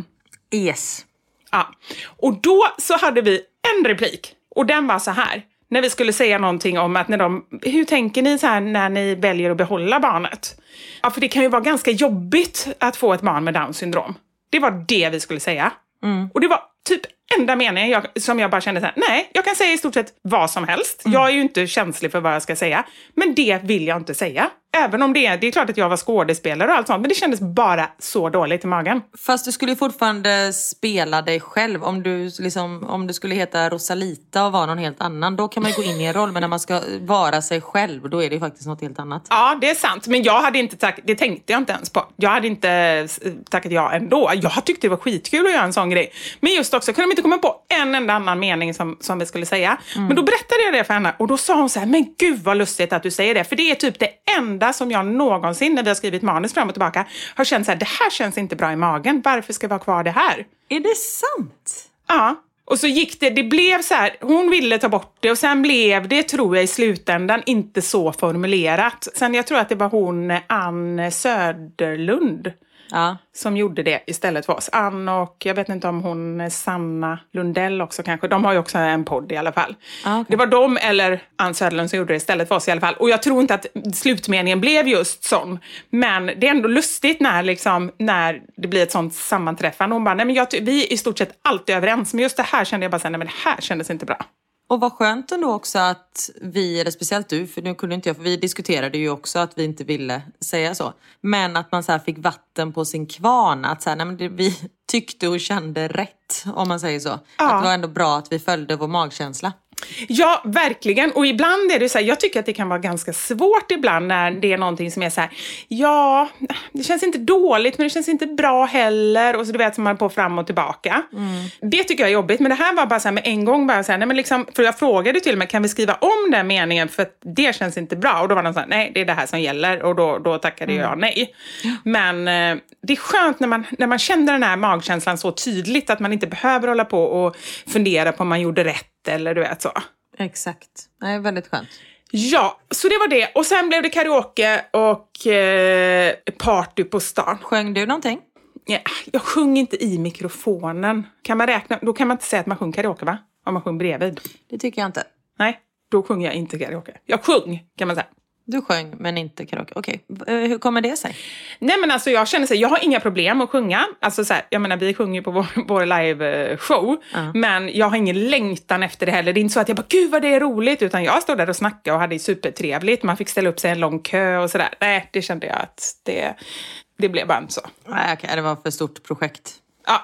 Yes. Ja. Och då så hade vi en replik och den var så här. När vi skulle säga någonting om att när de, hur tänker ni så här när ni väljer att behålla barnet? Ja, för det kan ju vara ganska jobbigt att få ett barn med Downs syndrom. Det var det vi skulle säga. Och det var typ enda meningen jag, som jag bara kände så här, nej, jag kan säga i stort sett vad som helst. Jag är ju inte känslig för vad jag ska säga. Men det vill jag inte säga. Även om det det är klart att jag var skådespelare och allt sånt, men det kändes bara så dåligt i magen. Fast du skulle ju fortfarande spela dig själv. Om du, liksom, om du skulle heta Rosalita och vara någon helt annan, då kan man ju gå in i en roll. Men när man ska vara sig själv, då är det ju faktiskt något helt annat. Ja, det är sant. Men jag hade inte tackat, det tänkte jag inte ens på. Jag hade inte tackat ja ändå. Jag tyckte det var skitkul att göra en sån grej. Men just också, kunde de inte komma på en enda annan mening som, som vi skulle säga. Men då berättade jag det för henne och då sa hon så här, men gud vad lustigt att du säger det. För det är typ det enda som jag någonsin, när vi har skrivit manus fram och tillbaka, har känt så här, det här känns inte bra i magen. Varför ska vi ha kvar det här? Är det sant? Ja. Och så gick det, det blev så här, hon ville ta bort det och sen blev det, tror jag i slutändan, inte så formulerat. Sen jag tror att det var hon, Ann Söderlund, Ja. som gjorde det istället för oss. Ann och jag vet inte om hon Sanna Lundell också kanske. De har ju också en podd i alla fall. Ah, okej. Det var de eller Ann Söderlund som gjorde det istället för oss i alla fall. Och jag tror inte att slutmeningen blev just sån. Men det är ändå lustigt när, liksom, när det blir ett sånt sammanträffande. Hon bara, nej men jag, vi är i stort sett alltid överens. Men just det här kände jag bara, nej men det här kändes inte bra. Och vad skönt ändå också att vi, eller speciellt du, för nu kunde inte jag, för vi diskuterade ju också att vi inte ville säga så. Men att man så fick vatten på sin kvarn, att så här, nej men det, vi tyckte och kände rätt, om man säger så. Att det var ändå bra att vi följde vår magkänsla. Ja, verkligen. Och ibland är det så här, jag tycker att det kan vara ganska svårt ibland när det är någonting som är så här, ja, det känns inte dåligt men det känns inte bra heller. Och så du vet, som man är på fram och tillbaka. Det tycker jag är jobbigt. Men det här var bara så här med en gång, bara så här, nej, men liksom, för jag frågade till med, kan vi skriva om den meningen för att det känns inte bra? Och då var de så här, nej, det är det här som gäller. Och då, då tackade jag nej. Men eh, det är skönt när man, när man känner den här magkänslan så tydligt att man inte behöver hålla på och fundera på om man gjorde rätt eller du vet så. Exakt. Nej, väldigt skönt. Ja, så det var det. Och sen blev det karaoke och eh, party på stan. Sjöng du någonting? Ja, jag sjöng inte i mikrofonen. Kan man räkna? Då kan man inte säga att man sjöng karaoke, va? Om man sjöng bredvid. Det tycker jag inte. Nej, då sjunger jag inte karaoke. Jag sjöng, kan man säga. Du sjöng men inte karaoke. Okej, Eh, hur kommer det sig? Nej men alltså jag känner så här, jag har inga problem att sjunga. Alltså så här, jag menar vi sjunger på vår, vår live-show. Men jag har ingen längtan efter det heller. Det är inte så att jag bara, gud vad det är roligt. Utan jag stod där och snackade och hade supertrevligt. Man fick ställa upp sig i en lång kö och sådär. Nej, det kände jag att det, det blev bara inte så. Nej, okej, det var för stort projekt. Ja.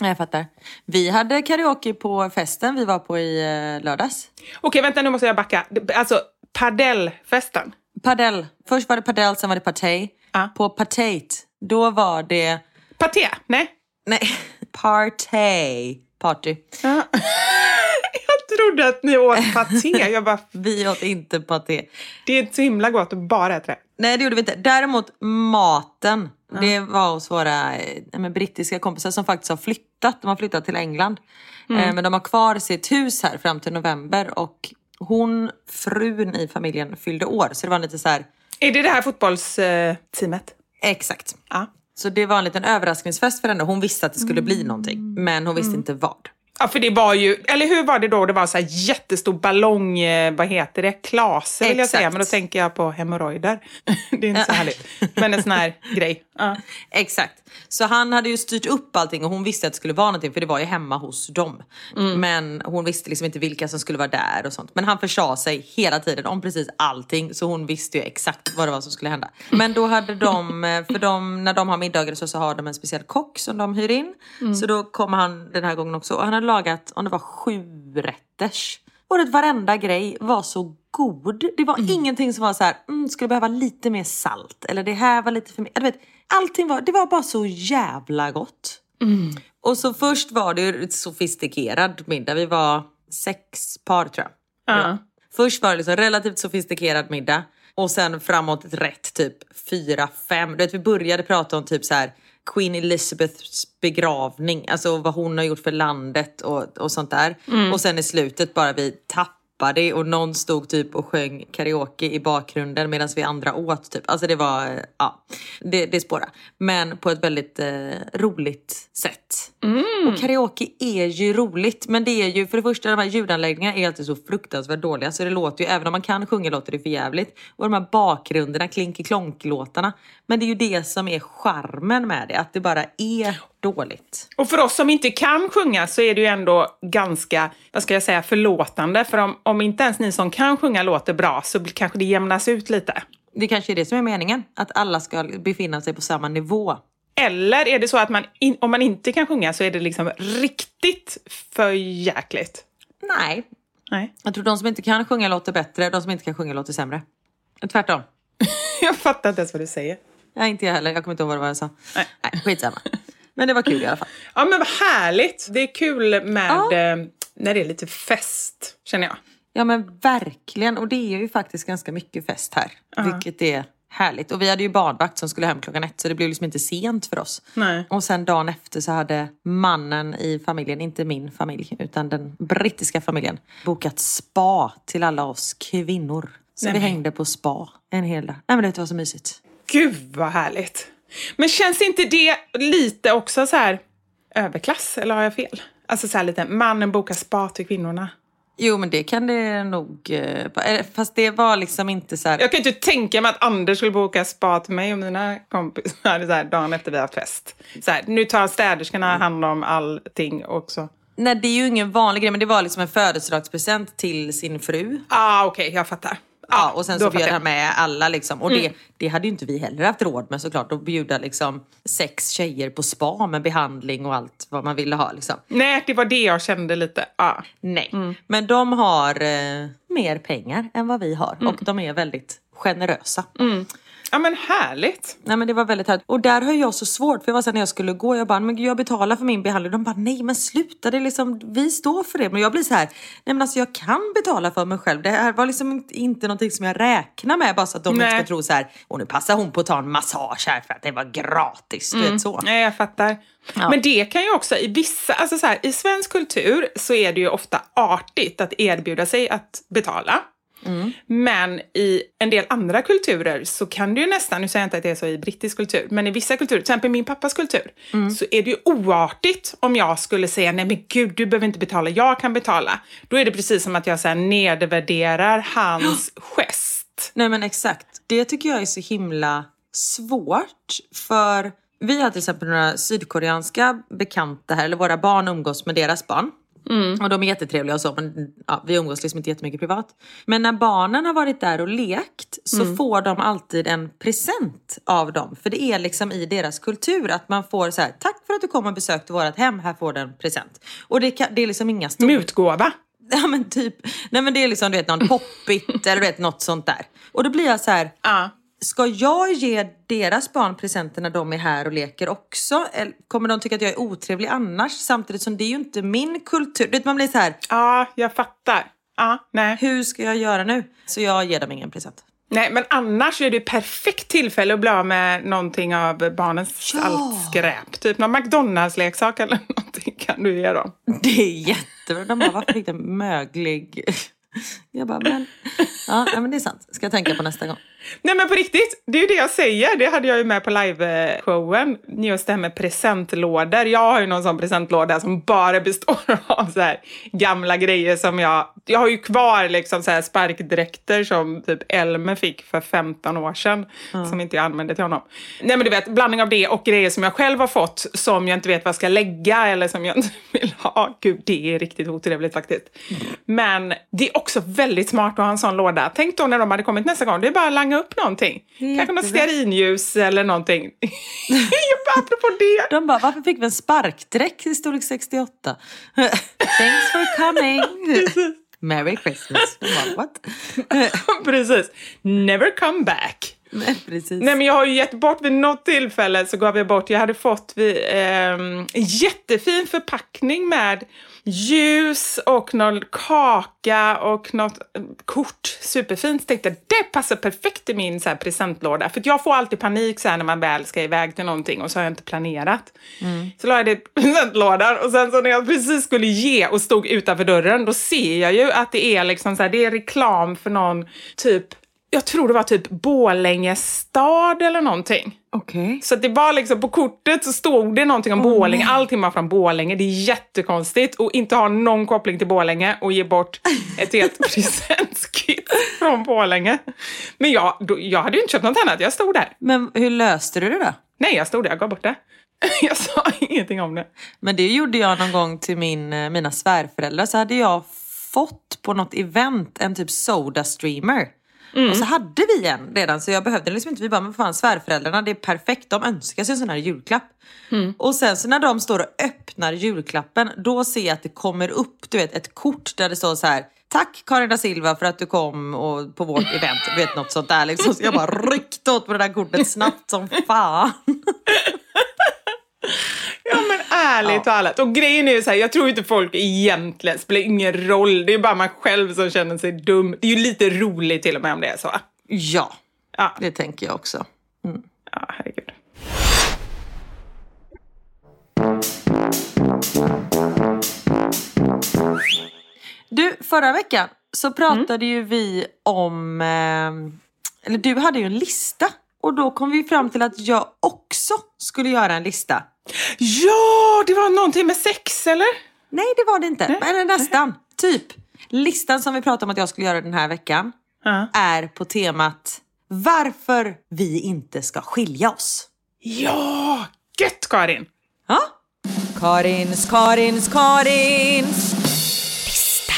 Jag fattar. Vi hade karaoke på festen vi var på i eh, lördags. Okej, vänta nu måste jag backa. Alltså, padellfesten. Padel. Först var det padel, sen var det partej. Ja. På partejt, då var det... Paté? Nej. Nej, partej. Party. Ja. jag trodde att ni åt paté. Jag bara, Vi åt inte paté. det är så himla gott att bara äta det. Nej, det gjorde vi inte. Däremot maten. Det var hos våra eh, men, brittiska kompisar som faktiskt har flyttat. De har flyttat till England. Eh, men de har kvar sitt hus här fram till november. Och hon, frun i familjen, fyllde år. Så det var lite så här... Är det det här fotbollsteamet? Exakt. Ja. Så det var en liten överraskningsfest för henne. Hon visste att det skulle bli någonting. Men hon visste inte vad. Ja, för det var ju, eller hur var det då? Det var så här jättestor ballong, eh, vad heter det? Klase vill jag säga, men då tänker jag på hemorrojder. det är inte så härligt. Men en sån här grej. Ja. Exakt. Så han hade ju styrt upp allting och hon visste att det skulle vara någonting för det var ju hemma hos dem. Men hon visste liksom inte vilka som skulle vara där och sånt. Men han försa sig hela tiden om precis allting så hon visste ju exakt vad det var som skulle hända. Men då hade de, eh, för de, när de har middagar så, så har de en speciell kock som de hyr in. Så då kommer han den här gången också han hade lagat, om det var sju rätters. Och att varenda grej var så god. Det var ingenting som var så här, mm, skulle behöva lite mer salt. Eller det här var lite för mycket. Vet, allting var, det var bara så jävla gott. Och så först var det ju sofistikerad middag. Vi var sex par tror jag. Ja. Först var det liksom relativt sofistikerad middag. Och sen framåt ett rätt typ fyra, fem. Du vet, vi började prata om typ så här Queen Elizabeths begravning. Alltså vad hon har gjort för landet och, och sånt där. Och sen i slutet bara vi tappade och någon stod typ och sjöng karaoke i bakgrunden medan vi andra åt typ. Alltså det var, ja, det, det spårade. Men på ett väldigt eh, roligt sätt. Och karaoke är ju roligt men det är ju för det första de här ljudanläggningarna är alltid så fruktansvärt dåliga så det låter ju, även om man kan sjunga låter det för jävligt. Och de här bakgrunderna, klinky klonk låtarna Men det är ju det som är charmen med det, att det bara är dåligt. Och för oss som inte kan sjunga så är det ju ändå ganska, vad ska jag säga, förlåtande. För om, om inte ens ni som kan sjunga låter bra så kanske det jämnas ut lite. Det kanske är det som är meningen, att alla ska befinna sig på samma nivå. Eller är det så att man in, om man inte kan sjunga så är det liksom riktigt för jäkligt? Nej, Nej. jag tror de som inte kan sjunga låter bättre, de som inte kan sjunga låter sämre. Tvärtom. Jag fattar inte ens vad du säger. Nej, inte jag heller. Jag kommer inte ihåg vad det var jag sa. Nej. Nej, skitsamma. Men det var kul i alla fall. Ja men vad härligt! Det är kul med Ja. eh, när det är lite fest, känner jag. Ja men verkligen. Och det är ju faktiskt ganska mycket fest här. Vilket är härligt. Och vi hade ju badvakt som skulle hem klockan ett så det blev liksom inte sent för oss. Nej. Och sen dagen efter så hade mannen i familjen, inte min familj utan den brittiska familjen, bokat spa till alla oss kvinnor. Så Nej, vi hängde på spa en hel dag. Nej men det var så mysigt. Gud vad härligt! Men känns inte det lite också så här överklass, eller har jag fel? Alltså så här lite, mannen bokar spa till kvinnorna. Jo men det kan det nog... eh, eh, Fast det var liksom inte så här... Jag kan inte tänka mig att Anders skulle boka spa till mig och mina kompisar så här, dagen efter vi har haft fest. Så här, nu tar städerskorna hand om allting också. Nej det är ju ingen vanlig grej men det var liksom en födelsedagspresent till sin fru. Ah, okej, jag fattar. Ja, och sen så bjöd han med alla liksom. Och det, det hade ju inte vi heller haft råd med såklart. Att bjuda liksom sex tjejer på spa med behandling och allt vad man ville ha liksom. Nej, det var det jag kände lite. Ah. Nej, men de har eh, mer pengar än vad vi har. Och de är väldigt generösa. Ja men härligt! Nej men det var väldigt härligt. Och där har jag så svårt, för jag var så här, när jag skulle gå, jag bara, men gud, jag betalar för min behandling. De bara, nej men sluta, det är liksom, vi står för det. Men jag blir så här, nej men alltså jag kan betala för mig själv. Det här var liksom inte, inte någonting som jag räknar med, bara så att de inte Nej. ska tro så här, och nu passar hon på att ta en massage här för att det var gratis. Du vet så. Nej, jag fattar. Ja. Men det kan ju också i vissa, alltså så här, i svensk kultur så är det ju ofta artigt att erbjuda sig att betala. Men i en del andra kulturer så kan det ju nästan, nu säger jag inte att det är så i brittisk kultur, men i vissa kulturer, till exempel min pappas kultur, så är det ju oartigt om jag skulle säga nej men gud, du behöver inte betala, jag kan betala. Då är det precis som att jag så här nedvärderar hans gest. Nej men exakt. Det tycker jag är så himla svårt. För vi har till exempel några sydkoreanska bekanta här, eller våra barn umgås med deras barn. Och de är jättetrevliga och så, men ja, vi umgås liksom inte jättemycket privat. Men när barnen har varit där och lekt så får de alltid en present av dem. För det är liksom i deras kultur att man får så här, tack för att du kom och besökte vårt hem, här får du en present. Och det, kan, det är liksom inga stora... Mutgåva. Ja men typ, nej men det är liksom du vet någon poppit eller du vet något sånt där. Och då blir jag så här, Ja. Ska jag ge deras barn presenter när de är här och leker också? Eller kommer de tycka att jag är otrevlig annars? Samtidigt som det är ju inte min kultur. Vet, man blir så här, Ja, jag fattar. Ja, nej. hur ska jag göra nu? Så jag ger dem ingen present. Nej, men annars är det perfekt tillfälle att bli av med någonting av barnens Ja. allt skräp. Typ någon McDonalds-leksak eller någonting kan du ge dem. Det är jättebra. De bara, varför fick den möglig? Jag bara, men, ja, men det är sant. Ska jag tänka på nästa gång. Nej men på riktigt, det är ju det jag säger. Det hade jag ju med på liveshowen. Just det här med presentlådor. Jag har ju någon sån presentlåda som bara består av så här gamla grejer som jag... Jag har ju kvar liksom så här sparkdräkter som typ Elmer fick för 15 år sedan. Som inte jag använde till honom. Nej men du vet, blandning av det och grejer som jag själv har fått som jag inte vet vad jag ska lägga eller som jag inte vill ha. Gud, det är riktigt otrevligt faktiskt. Men det är också väldigt smart att ha en sån låda. Tänk då när de hade kommit nästa gång. Det är bara att langa upp någonting. Kanske något stearinljus eller någonting. Apropå det. De bara, varför fick vi en sparkdräkt i storlek 68? Thanks for coming. Merry Christmas. Bara, what? Precis. Never come back. Nej, precis. Nej men jag har ju gett bort vid något tillfälle så gav jag bort, jag hade fått vid, ehm, en jättefin förpackning med ljus och någon kaka och något eh, kort. Superfint. Tänkte det passar perfekt i min så här, presentlåda. För jag får alltid panik så här, när man väl ska iväg till någonting och så har jag inte planerat. Så la jag det i presentlådan och sen så när jag precis skulle ge och stod utanför dörren då ser jag ju att det är liksom så här, det är reklam för någon typ jag tror det var typ Borlänge stad eller någonting. Okej. Så att det var liksom på kortet så stod det någonting om Borlänge. Allting var från Borlänge. Det är jättekonstigt och inte ha någon koppling till Borlänge och ge bort ett helt presentkit från Borlänge. Men jag, då, jag hade ju inte köpt något annat. Jag stod där. Men hur löste du det då? Nej, jag stod där. Jag gav bort det. Jag sa ingenting om det. Men det gjorde jag någon gång till min, eh, mina svärföräldrar. Så hade jag fått på något event en typ soda streamer. Och så hade vi en redan så jag behövde liksom inte. Vi bara, men fan svärföräldrarna det är perfekt. De önskar sig en sån här julklapp. Och sen så när de står och öppnar julklappen då ser jag att det kommer upp du vet, ett kort där det står så här. Tack Karin da Silva för att du kom och, på vårt event. Du vet något sånt där liksom. Så jag bara ryckte åt på det där kortet snabbt som fan. Ja men ärligt talat. Och grejen är ju så här, jag tror inte folk egentligen, spelar ingen roll. Det är bara man själv som känner sig dum. Det är ju lite roligt till och med om det är så. Ja, Ja, det tänker jag också. ja herregud. Du, förra veckan så pratade ju vi om, eh, eller du hade ju en lista. Och då kom vi fram till att jag också skulle göra en lista. Ja, det var någonting med sex eller? Nej, det var det inte. Eller nästan. Typ. Listan som vi pratade om att jag skulle göra den här veckan Ja. är på temat varför vi inte ska skilja oss. Ja, gött Karin! Ja? Karins, Karins, Karins lista.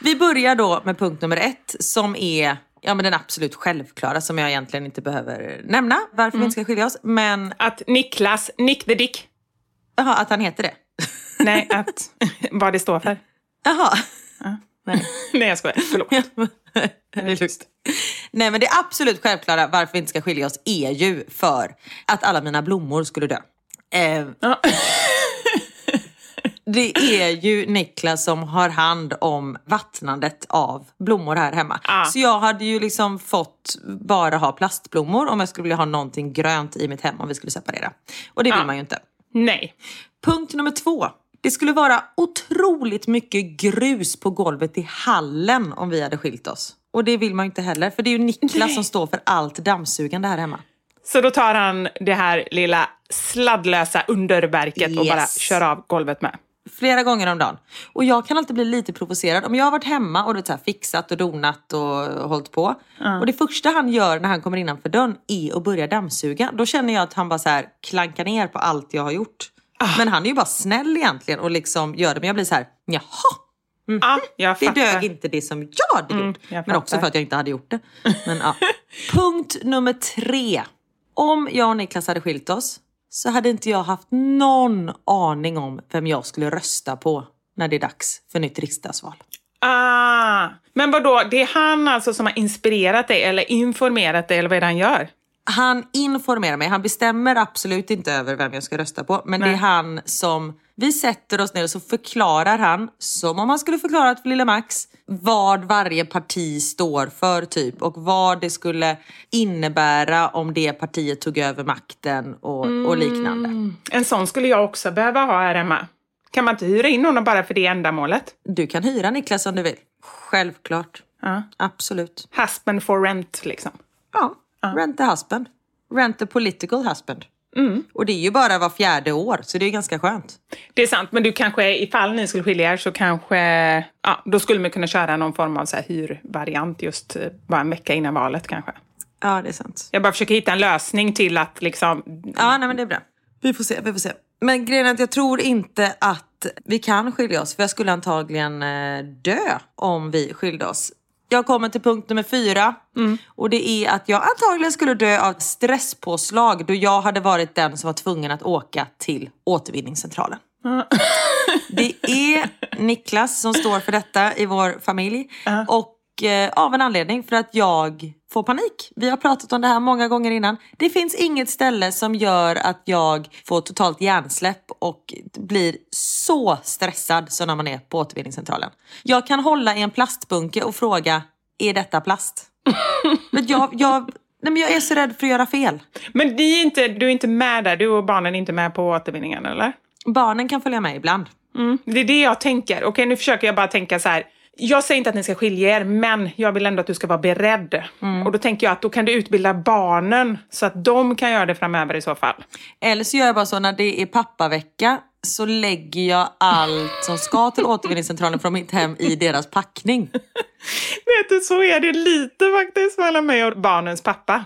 Vi börjar då med punkt nummer ett som är ja, men den absolut självklara som jag egentligen inte behöver nämna varför vi inte ska skilja oss. Men Att Niklas, Nick the Dick. jaha, att han heter det. Nej, att vad det står för. Jaha. Nej. Nej, jag skojar. Förlåt. det är lugnt. Nej men det absolut självklara varför vi inte ska skilja oss är ju för att alla mina blommor skulle dö. Eh, Ja. Det är ju Niklas som har hand om vattnandet av blommor här hemma. Ah. Så jag hade ju liksom fått bara ha plastblommor om jag skulle vilja ha någonting grönt i mitt hem om vi skulle separera. Och det vill Ah. man ju inte. Nej. Punkt nummer två. Det skulle vara otroligt mycket grus på golvet i hallen om vi hade skilt oss. Och det vill man ju inte heller, för det är ju Niklas som står för allt dammsugande här hemma. Så då tar han det här lilla sladdlösa underverket och Yes. bara kör av golvet med. Flera gånger om dagen. Och jag kan alltid bli lite provocerad. Om jag har varit hemma och du vet, så här, fixat och donat och hållit på. Och det första han gör när han kommer innanför dörren är att börja dammsuga. Då känner jag att han bara så här klankar ner på allt jag har gjort. Men han är ju bara snäll egentligen och liksom gör det. Men jag blir så här, jaha. Ja, jag Det dög inte det som jag hade gjort. jag men också för att jag inte hade gjort det. Men, ja. Punkt nummer tre. Om jag och Niklas hade skilt oss så hade inte jag haft någon aning om vem jag skulle rösta på när det är dags för nytt riksdagsval. Ah, men vad då? det är han alltså som har inspirerat dig eller informerat dig eller vad är det han gör? Han informerar mig. Han bestämmer absolut inte över vem jag ska rösta på. Men det är han som... Vi sätter oss ner och så förklarar han, som om han skulle förklara för lilla Max, vad varje parti står för typ och vad det skulle innebära om det partiet tog över makten och, och liknande. En sån skulle jag också behöva ha här hemma. Kan man inte hyra in honom bara för det ändamålet? Du kan hyra Niklas om du vill. Självklart. Ja. Absolut. Husband for rent liksom. Ja, rent a husband. Rent a political husband. Och det är ju bara var fjärde år, så det är ganska skönt. Det är sant, men du kanske, ifall ni skulle skilja er så kanske, ja, då skulle man kunna köra någon form av så här hyrvariant just eh, bara en vecka innan valet kanske. Ja, det är sant. Jag bara försöker hitta en lösning till att liksom, Ja, nej men det är bra. Vi får se, vi får se. Men grejen är att jag tror inte att vi kan skilja oss, för jag skulle antagligen eh, dö om vi skilde oss. Jag kommer till punkt nummer fyra. Och det är att jag antagligen skulle dö av stresspåslag då jag hade varit den som var tvungen att åka till återvinningscentralen. Det är Niklas som står för detta i vår familj. Och eh, av en anledning, för att jag får panik. Vi har pratat om det här många gånger innan. Det finns inget ställe som gör att jag får totalt hjärnsläpp och blir så stressad som när man är på återvinningscentralen. Jag kan hålla i en plastbunke och fråga, är detta plast? men jag, jag, nej men jag är så rädd för att göra fel. Men är inte, du är inte med där, du och barnen är inte med på återvinningen eller? Barnen kan följa med ibland. Mm. Det är det jag tänker. Okej, nu försöker jag bara tänka så här. Jag säger inte att ni ska skilja er, men jag vill ändå att du ska vara beredd. Och då tänker jag att då kan du utbilda barnen så att de kan göra det framöver i så fall. Eller så gör jag bara så när det är pappavecka så lägger jag allt som ska till återvinningscentralen från mitt hem i deras packning. Vet du, så är det lite faktiskt mellan mig och barnens pappa.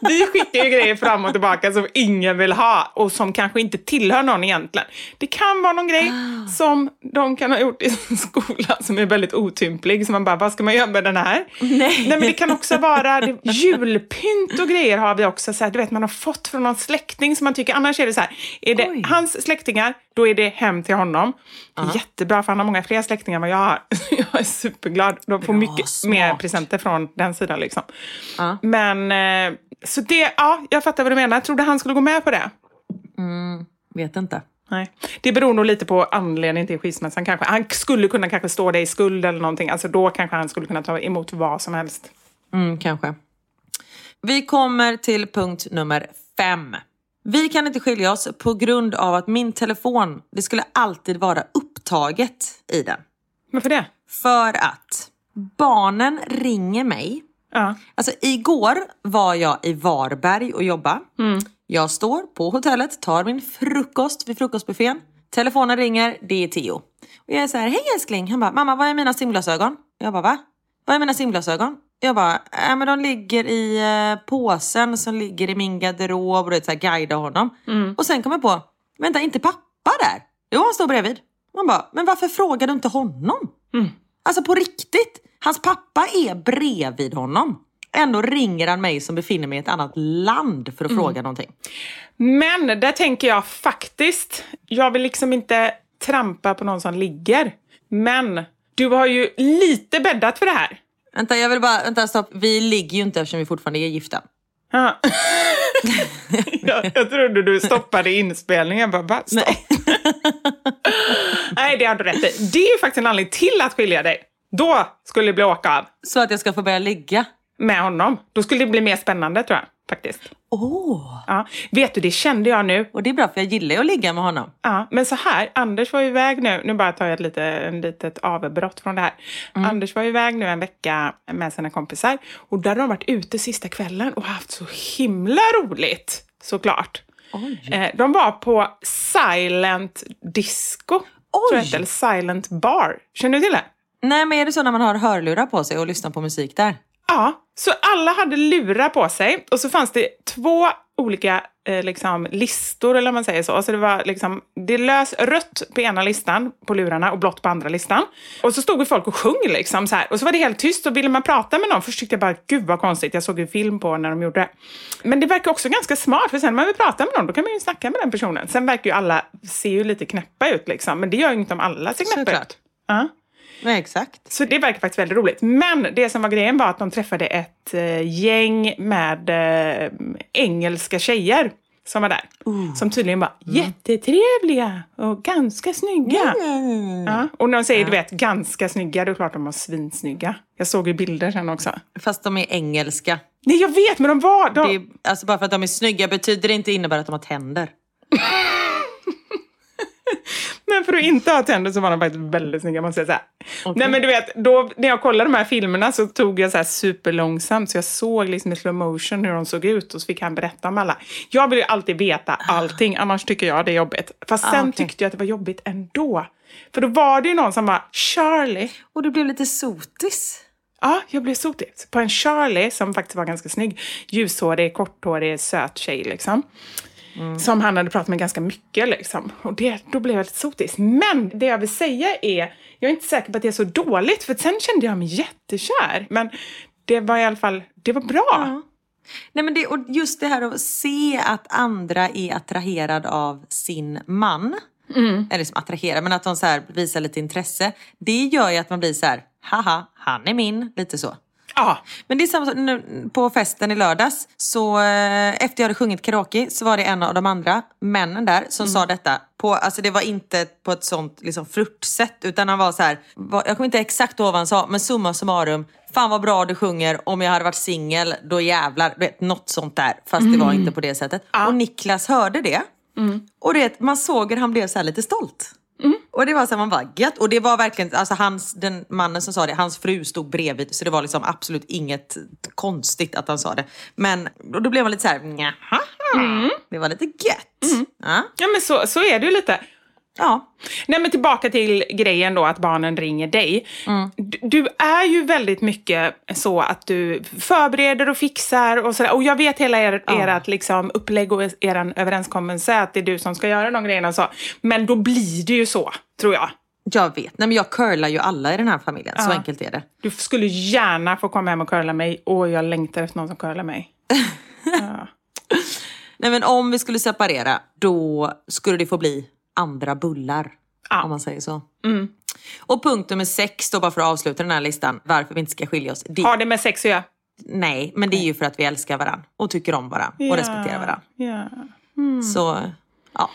Vi skickar ju grejer fram och tillbaka som ingen vill ha och som kanske inte tillhör någon egentligen. Det kan vara någon grej som de kan ha gjort i sin skola som är väldigt otymplig. Så man bara, vad ska man göra med den här? Nej. men det kan också vara det, julpynt och grejer har vi också. Så här, du vet, man har fått från någon släkting som man tycker, annars är det så här, är det Oj. hans släktingar, då är det hem till honom. Jättebra, för han har många fler släktingar än vad jag har. jag är superglad. De får Bra, mycket smart. mer presenter från den sidan. Liksom. Ja. Men, eh, så det, ja, jag fattar vad du menar. Jag trodde han skulle gå med på det. Vet inte. Nej. Det beror nog lite på anledningen till skilsmässan kanske. Han skulle kunna kanske stå dig i skuld eller någonting. Alltså då kanske han skulle kunna ta emot vad som helst. Mm, kanske. Vi kommer till punkt nummer fem. Vi kan inte skilja oss på grund av att min telefon, det skulle alltid vara upptaget i den. Varför det? För att barnen ringer mig. Ja. Alltså igår var jag i Varberg och jobba. Jag står på hotellet, tar min frukost vid frukostbuffén. Telefonen ringer, det är Theo. Och jag är så här, hej älskling. Han bara, mamma var är mina simglasögon? Jag bara, va? Var är mina simglasögon? Jag bara, äh, men de ligger i eh, påsen som ligger i min garderob och det så här, guida honom. Och sen kom jag på, vänta inte pappa där? Jo han står bredvid. Man bara, men varför frågar du inte honom? Alltså på riktigt. Hans pappa är bredvid honom. Ändå ringer han mig som befinner mig i ett annat land för att fråga någonting. Men där tänker jag faktiskt, jag vill liksom inte trampa på någon som ligger. Men du har ju lite bäddat för det här. Vänta, jag vill bara, vänta stopp. Vi ligger ju inte eftersom vi fortfarande är gifta. Ja. jag, jag trodde du stoppade inspelningen. Bara, bara stopp. Nej. det har du rätt i. Det är faktiskt en anledning till att skilja dig. Då skulle det bli åka av Så att jag ska få börja ligga. med honom. Då skulle det bli mer spännande tror jag. Faktiskt. Åh! Ja. Vet du, det kände jag nu. Och det är bra för jag gillar ju att ligga med honom. Ja, men så här, Anders var iväg nu, nu bara tar jag ett lite, en litet avbrott från det här. Anders var iväg nu en vecka med sina kompisar och där har de varit ute sista kvällen och haft så himla roligt, såklart. Eh, de var på Silent Disco, tror jag eller Silent Bar. Känner du till det? Nej men är det så när man har hörlurar på sig och lyssnar på musik där? Ja, så alla hade lurar på sig och så fanns det två olika eh, liksom, listor, eller vad man säger så. så det var liksom, det lös rött på ena listan på lurarna och blått på andra listan. Och så stod folk och sjöng liksom så här. Och så var det helt tyst och ville man prata med någon, först tyckte jag bara, gud vad konstigt, jag såg ju film på när de gjorde det. Men det verkar också ganska smart, för sen när man vill prata med någon, då kan man ju snacka med den personen. Sen verkar ju alla, ser ju lite knäppa ut liksom, men det gör ju inte om alla ser knäppa ut. Ja. Nej exakt. Så det verkar faktiskt väldigt roligt. Men det som var grejen var att de träffade ett eh, gäng med eh, engelska tjejer som var där. Som tydligen var jättetrevliga och ganska snygga. Ja. Och när de säger, du vet, ganska snygga, då är det klart de var svinsnygga. Jag såg ju bilder sen också. Fast de är engelska. Nej, jag vet, men de var... De... Det alltså bara för att de är snygga betyder det inte innebär att de har tänder. Men för att inte ha tänder så var de faktiskt väldigt snygga måste jag säga. Nej men du vet, då, när jag kollade de här filmerna så tog jag så här superlångsamt så jag såg liksom i slow motion hur de såg ut och så fick han berätta om alla. Jag vill ju alltid veta allting, annars tycker jag det är jobbigt. Fast Ah, sen okej. tyckte jag att det var jobbigt ändå. För då var det ju någon som var Charlie. Och du blev lite sotis. Ja, jag blev sotis. På en Charlie som faktiskt var ganska snygg. Ljushårig, korthårig, söt tjej liksom. Som han hade pratat med ganska mycket liksom. Och det, då blev jag lite sotis. Men det jag vill säga är, jag är inte säker på att det är så dåligt. För sen kände jag mig jättekär. Men det var i alla fall, det var bra. Nej, men det, och just det här att se att andra är attraherad av sin man. Eller liksom attraherad, men att de så visar lite intresse. Det gör ju att man blir så här, haha, han är min. Lite så. Ja. Men det är samma nu, på festen i lördags. Så eh, efter jag hade sjungit karaoke så var det en av de andra männen där som sa detta. På, alltså det var inte på ett sånt liksom flörtsätt utan han var så här. Var, jag kommer inte exakt ihåg vad han sa men summa summarum. Fan vad bra du sjunger. Om jag hade varit singel då jävlar. Vet, något sånt där. Fast det var inte på det sättet. Och Niklas hörde det. Och det, man såg hur han blev så här lite stolt. Och det var så här, man bara gött. Och det var verkligen, alltså hans, den mannen som sa det, hans fru stod bredvid. Så det var liksom absolut inget konstigt att han sa det. Men och då blev man lite så här, njaha. Det var lite gött. Ja. Ja, men så, så är det ju lite. Ja. Nej, men tillbaka till grejen då att barnen ringer dig. Du, du är ju väldigt mycket så att du förbereder och fixar och sådär. Och jag vet hela er, Ja. ert liksom upplägg och er överenskommelse att det är du som ska göra de grejerna så. Men då blir det ju så, tror jag. Jag vet. Nej men jag curlar ju alla i den här familjen. Så Ja. enkelt är det. Du skulle gärna få komma hem och curla mig. Och jag längtar efter någon som curlar mig. Nej men om vi skulle separera, då skulle det få bli andra bullar. Ja. Om man säger så. Och punkt nummer sex då, bara för att avsluta den här listan, varför vi inte ska skilja oss. Det, Har det med sex att göra? Nej, men det är ju för att vi älskar varandra och tycker om varandra och respekterar varandra. Ja. Så, ja.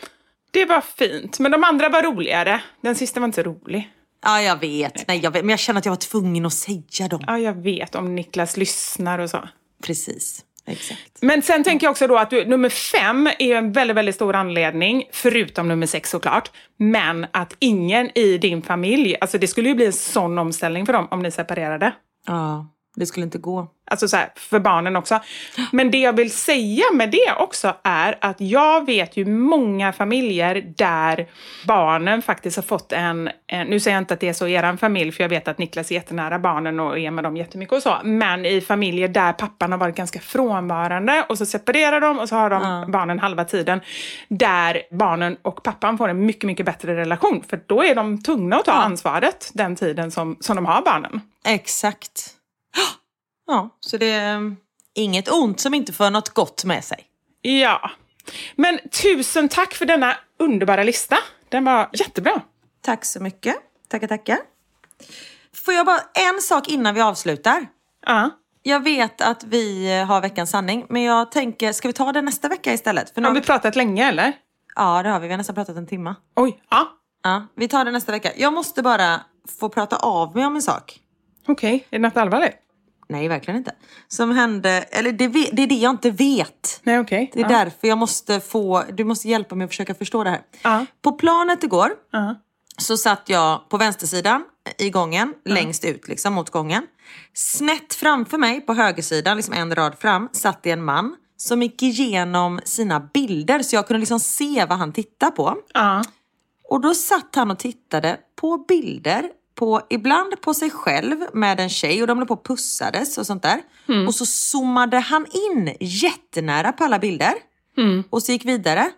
Det var fint. Men de andra var roligare. Den sista var inte så rolig. Ja, jag vet. Nej, jag vet. Men jag känner att jag var tvungen att säga dem. Ja, jag vet. Om Niklas lyssnar och så. Precis. Exakt. Men sen tänker jag också då att du, nummer fem är en väldigt, väldigt stor anledning, förutom nummer sex såklart, men att ingen i din familj, alltså det skulle ju bli en sån omställning för dem om ni separerade. Ja, det skulle inte gå. Alltså så här, för barnen också. Men det jag vill säga med det också är att jag vet ju många familjer där barnen faktiskt har fått en, en nu säger jag inte att det är så i er familj, för jag vet att Niklas är jättenära barnen och är med dem jättemycket och så, men i familjer där pappan har varit ganska frånvarande och så separerar de och så har de barnen halva tiden, där barnen och pappan får en mycket, mycket bättre relation, för då är de tvungna att ta ansvaret den tiden som, som de har barnen. Exakt. Ja, så det är inget ont som inte för något gott med sig. Ja. Men tusen tack för denna underbara lista. Den var jättebra. Tack så mycket. Tackar, tackar. Får jag bara en sak innan vi avslutar? Ja. Jag vet att vi har veckans sanning, men jag tänker, ska vi ta det nästa vecka istället? För nu Har vi pratat länge eller? Ja, det har vi. Vi har nästan pratat en timme. Oj, ja. Ja, vi tar det nästa vecka. Jag måste bara få prata av mig om en sak. Okej, är det något allvarligt? Nej, verkligen inte. Som hände, eller det, det är det jag inte vet. Nej, okej. Det är ja. därför jag måste få, du måste hjälpa mig att försöka förstå det här. Ja. På planet igår Ja. så satt jag på vänstersidan i gången, längst ut liksom mot gången. Snett framför mig på högersidan, liksom en rad fram, satt det en man som gick igenom sina bilder så jag kunde liksom se vad han tittade på. Och då satt han och tittade på bilder, på, ibland på sig själv med en tjej och de höll på och pussades och sånt där. Och så zoomade han in jättenära på alla bilder och så gick vidare.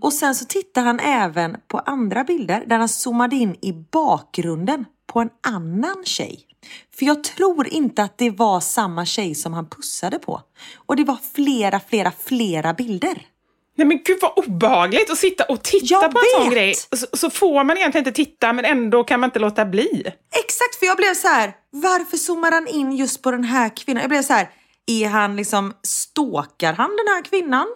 Och sen så tittade han även på andra bilder där han zoomade in i bakgrunden på en annan tjej. För jag tror inte att det var samma tjej som han pussade på. Och det var flera, flera, flera bilder. Nej men gud vad obehagligt att sitta och titta Jag på en sån grej. Så, så får man egentligen inte titta men ändå kan man inte låta bli. Exakt, för jag blev så här. varför zoomar han in just på den här kvinnan? Jag blev så här, är han liksom, stalkar han den här kvinnan?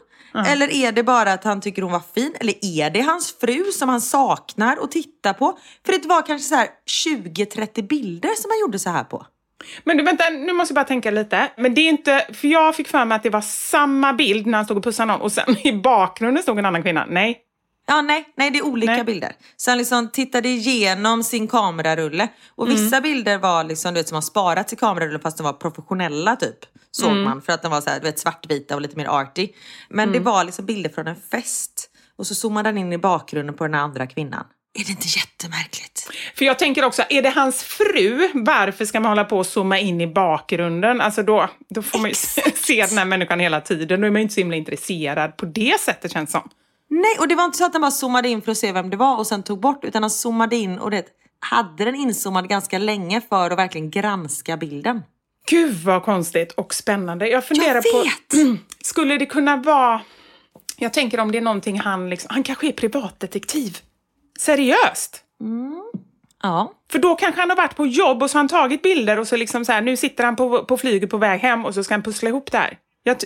Eller är det bara att han tycker hon var fin? Eller är det hans fru som han saknar att titta på? För det var kanske så här 20-30 bilder som han gjorde så här på. Men du vänta, nu måste jag bara tänka lite. Men det är inte, för jag fick för mig att det var samma bild när han stod och pussade någon och sen i bakgrunden stod en annan kvinna. Nej. Ja, nej, nej, det är olika Nej. bilder. Så han liksom tittade igenom sin kamerarulle. Och Mm. vissa bilder var liksom, du vet, som har sparats i kamerarulle fast de var professionella typ. Såg Mm. man för att de var så här, du vet, svartvita och lite mer arty. Men det var liksom bilder från en fest. Och så zoomade han in i bakgrunden på den andra kvinnan. Är det inte jättemärkligt? För jag tänker också, är det hans fru, varför ska man hålla på och zooma in i bakgrunden? Alltså då, då får man ju se den här människan hela tiden. Då är man ju inte så himla intresserad på det sättet känns som. Nej, och det var inte så att han bara zoomade in för att se vem det var och sen tog bort. Utan han zoomade in och det, hade den inzoomad ganska länge för att verkligen granska bilden. Gud vad konstigt och spännande. Jag funderar Jag vet! på, skulle det kunna vara, jag tänker om det är någonting han liksom, han kanske är privatdetektiv. Seriöst? Ja. För då kanske han har varit på jobb och så har han tagit bilder och så liksom så här, nu sitter han på, på flyget på väg hem och så ska han pussla ihop det här. Jag,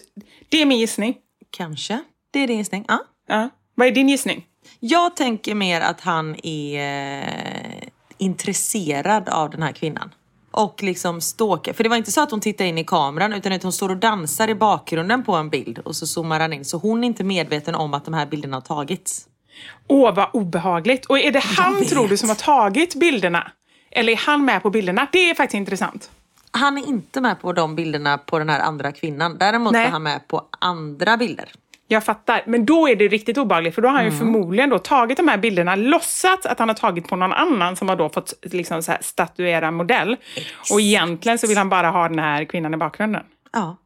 det är min gissning. Kanske. Det är din gissning. Ja. Ja. Vad är din gissning? Jag tänker mer att han är eh, intresserad av den här kvinnan. Och liksom stalkar. För det var inte så att hon tittar in i kameran utan att hon står och dansar i bakgrunden på en bild och så zoomar han in. Så hon är inte medveten om att de här bilderna har tagits. Åh, vad obehagligt. Och är det han, tror du, som har tagit bilderna? Eller är han med på bilderna? Det är faktiskt intressant. Han är inte med på de bilderna på den här andra kvinnan. Däremot Nej. är han med på andra bilder. Jag fattar. Men då är det riktigt obehagligt för då har han ju förmodligen då tagit de här bilderna, låtsats att han har tagit på någon annan som har då fått liksom så här statuera modell. Och egentligen så vill han bara ha den här kvinnan i bakgrunden. Ja,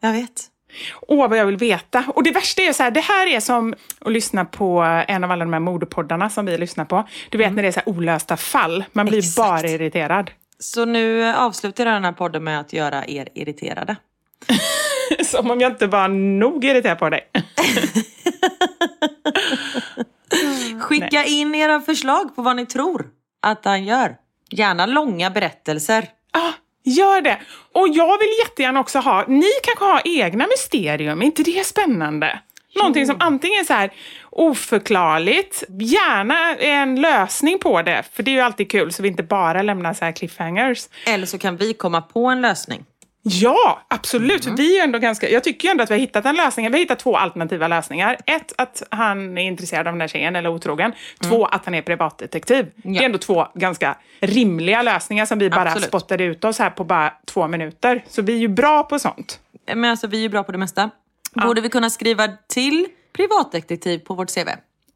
jag vet. Åh, vad jag vill veta. Och det värsta är så här, det här är som att lyssna på en av alla de här modepoddarna som vi lyssnar på. Du vet när det är så här olösta fall. Man blir Exakt. bara irriterad. Så nu avslutar jag den här podden med att göra er irriterade. Som om jag inte var nog irriterad på dig. Skicka in era förslag på vad ni tror att han gör. Gärna långa berättelser. Ja, gör det. Och jag vill jättegärna också ha, ni kanske har egna mysterium, är inte det spännande? Någonting som antingen är så här oförklarligt, gärna en lösning på det, för det är ju alltid kul så vi inte bara lämnar så här cliffhangers. Eller så kan vi komma på en lösning. Ja, absolut. För Vi är ändå ganska, jag tycker ju ändå att vi har hittat en lösning. Vi har hittat två alternativa lösningar. Ett, att han är intresserad av den där tjejen eller otrogen. Två, att han är privatdetektiv. Det är ändå två ganska rimliga lösningar som vi bara Absolut. spottade ut oss här på bara två minuter. Så vi är ju bra på sånt. Men alltså vi är ju bra på det mesta. Borde vi kunna skriva till privatdetektiv på vårt CV?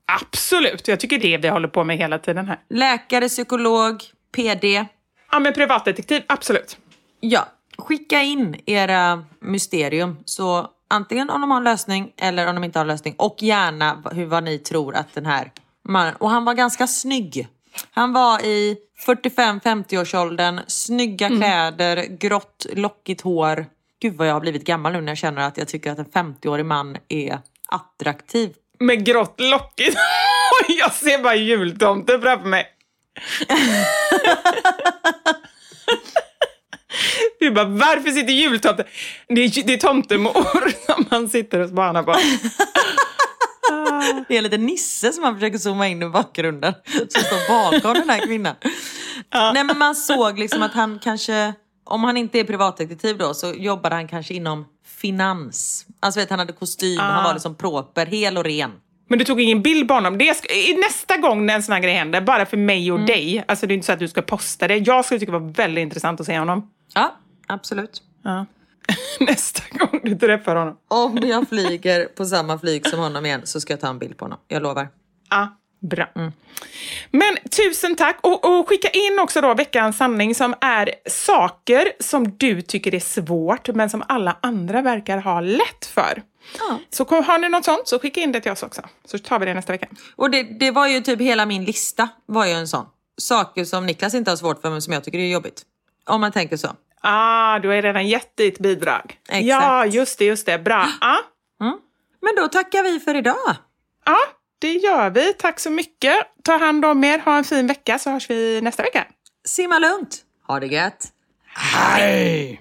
Absolut, jag tycker det är det vi håller på med hela tiden här. Läkare, psykolog, PD. Ja, men privatdetektiv, absolut. Ja, skicka in era mysterium. Så antingen om de har en lösning eller om de inte har en lösning. Och gärna hur, vad ni tror att den här mannen... Och han var ganska snygg. Han var i 45-50-årsåldern, snygga kläder, grått lockigt hår. Gud vad jag har blivit gammal nu när jag känner att jag tycker att en 50-årig man är attraktiv. Med grått lockigt. jag ser bara jultomten framför mig. Du bara, varför sitter jultomten? Det är, det är tomtemor som man sitter och spanar på. Det är lite Nisse som man försöker zooma in i bakgrunden. Som står bakom den här kvinnan. Nej men man såg liksom att han kanske, om han inte är privatdetektiv då, så jobbade han kanske inom finans. Alltså vet han hade kostym, han var liksom proper, hel och ren. Men du tog ingen bild på honom. Det i- nästa gång när en sån här grej händer, bara för mig och dig, alltså det är inte så att du ska posta det. Jag skulle tycka det var väldigt intressant att se honom. Ja, absolut. Ja. nästa gång du träffar honom. Om jag flyger på samma flyg som honom igen så ska jag ta en bild på honom. Jag lovar. Ja, bra. Men tusen tack! Och, och skicka in också då veckans sanning som är saker som du tycker är svårt men som alla andra verkar ha lätt för. Så kom, har ni något sånt så skicka in det till oss också. Så tar vi det nästa vecka. Och det, det var ju typ hela min lista var ju en sån. Saker som Niklas inte har svårt för men som jag tycker är jobbigt. Om man tänker så. Ah, du har redan gett ditt bidrag. Exakt. Ja, just det, just det. Bra. Ah. Men då tackar vi för idag. Ja, det gör vi. Tack så mycket. Ta hand om er. Ha en fin vecka så hörs vi nästa vecka. Simma lugnt. Ha det gött. Hej!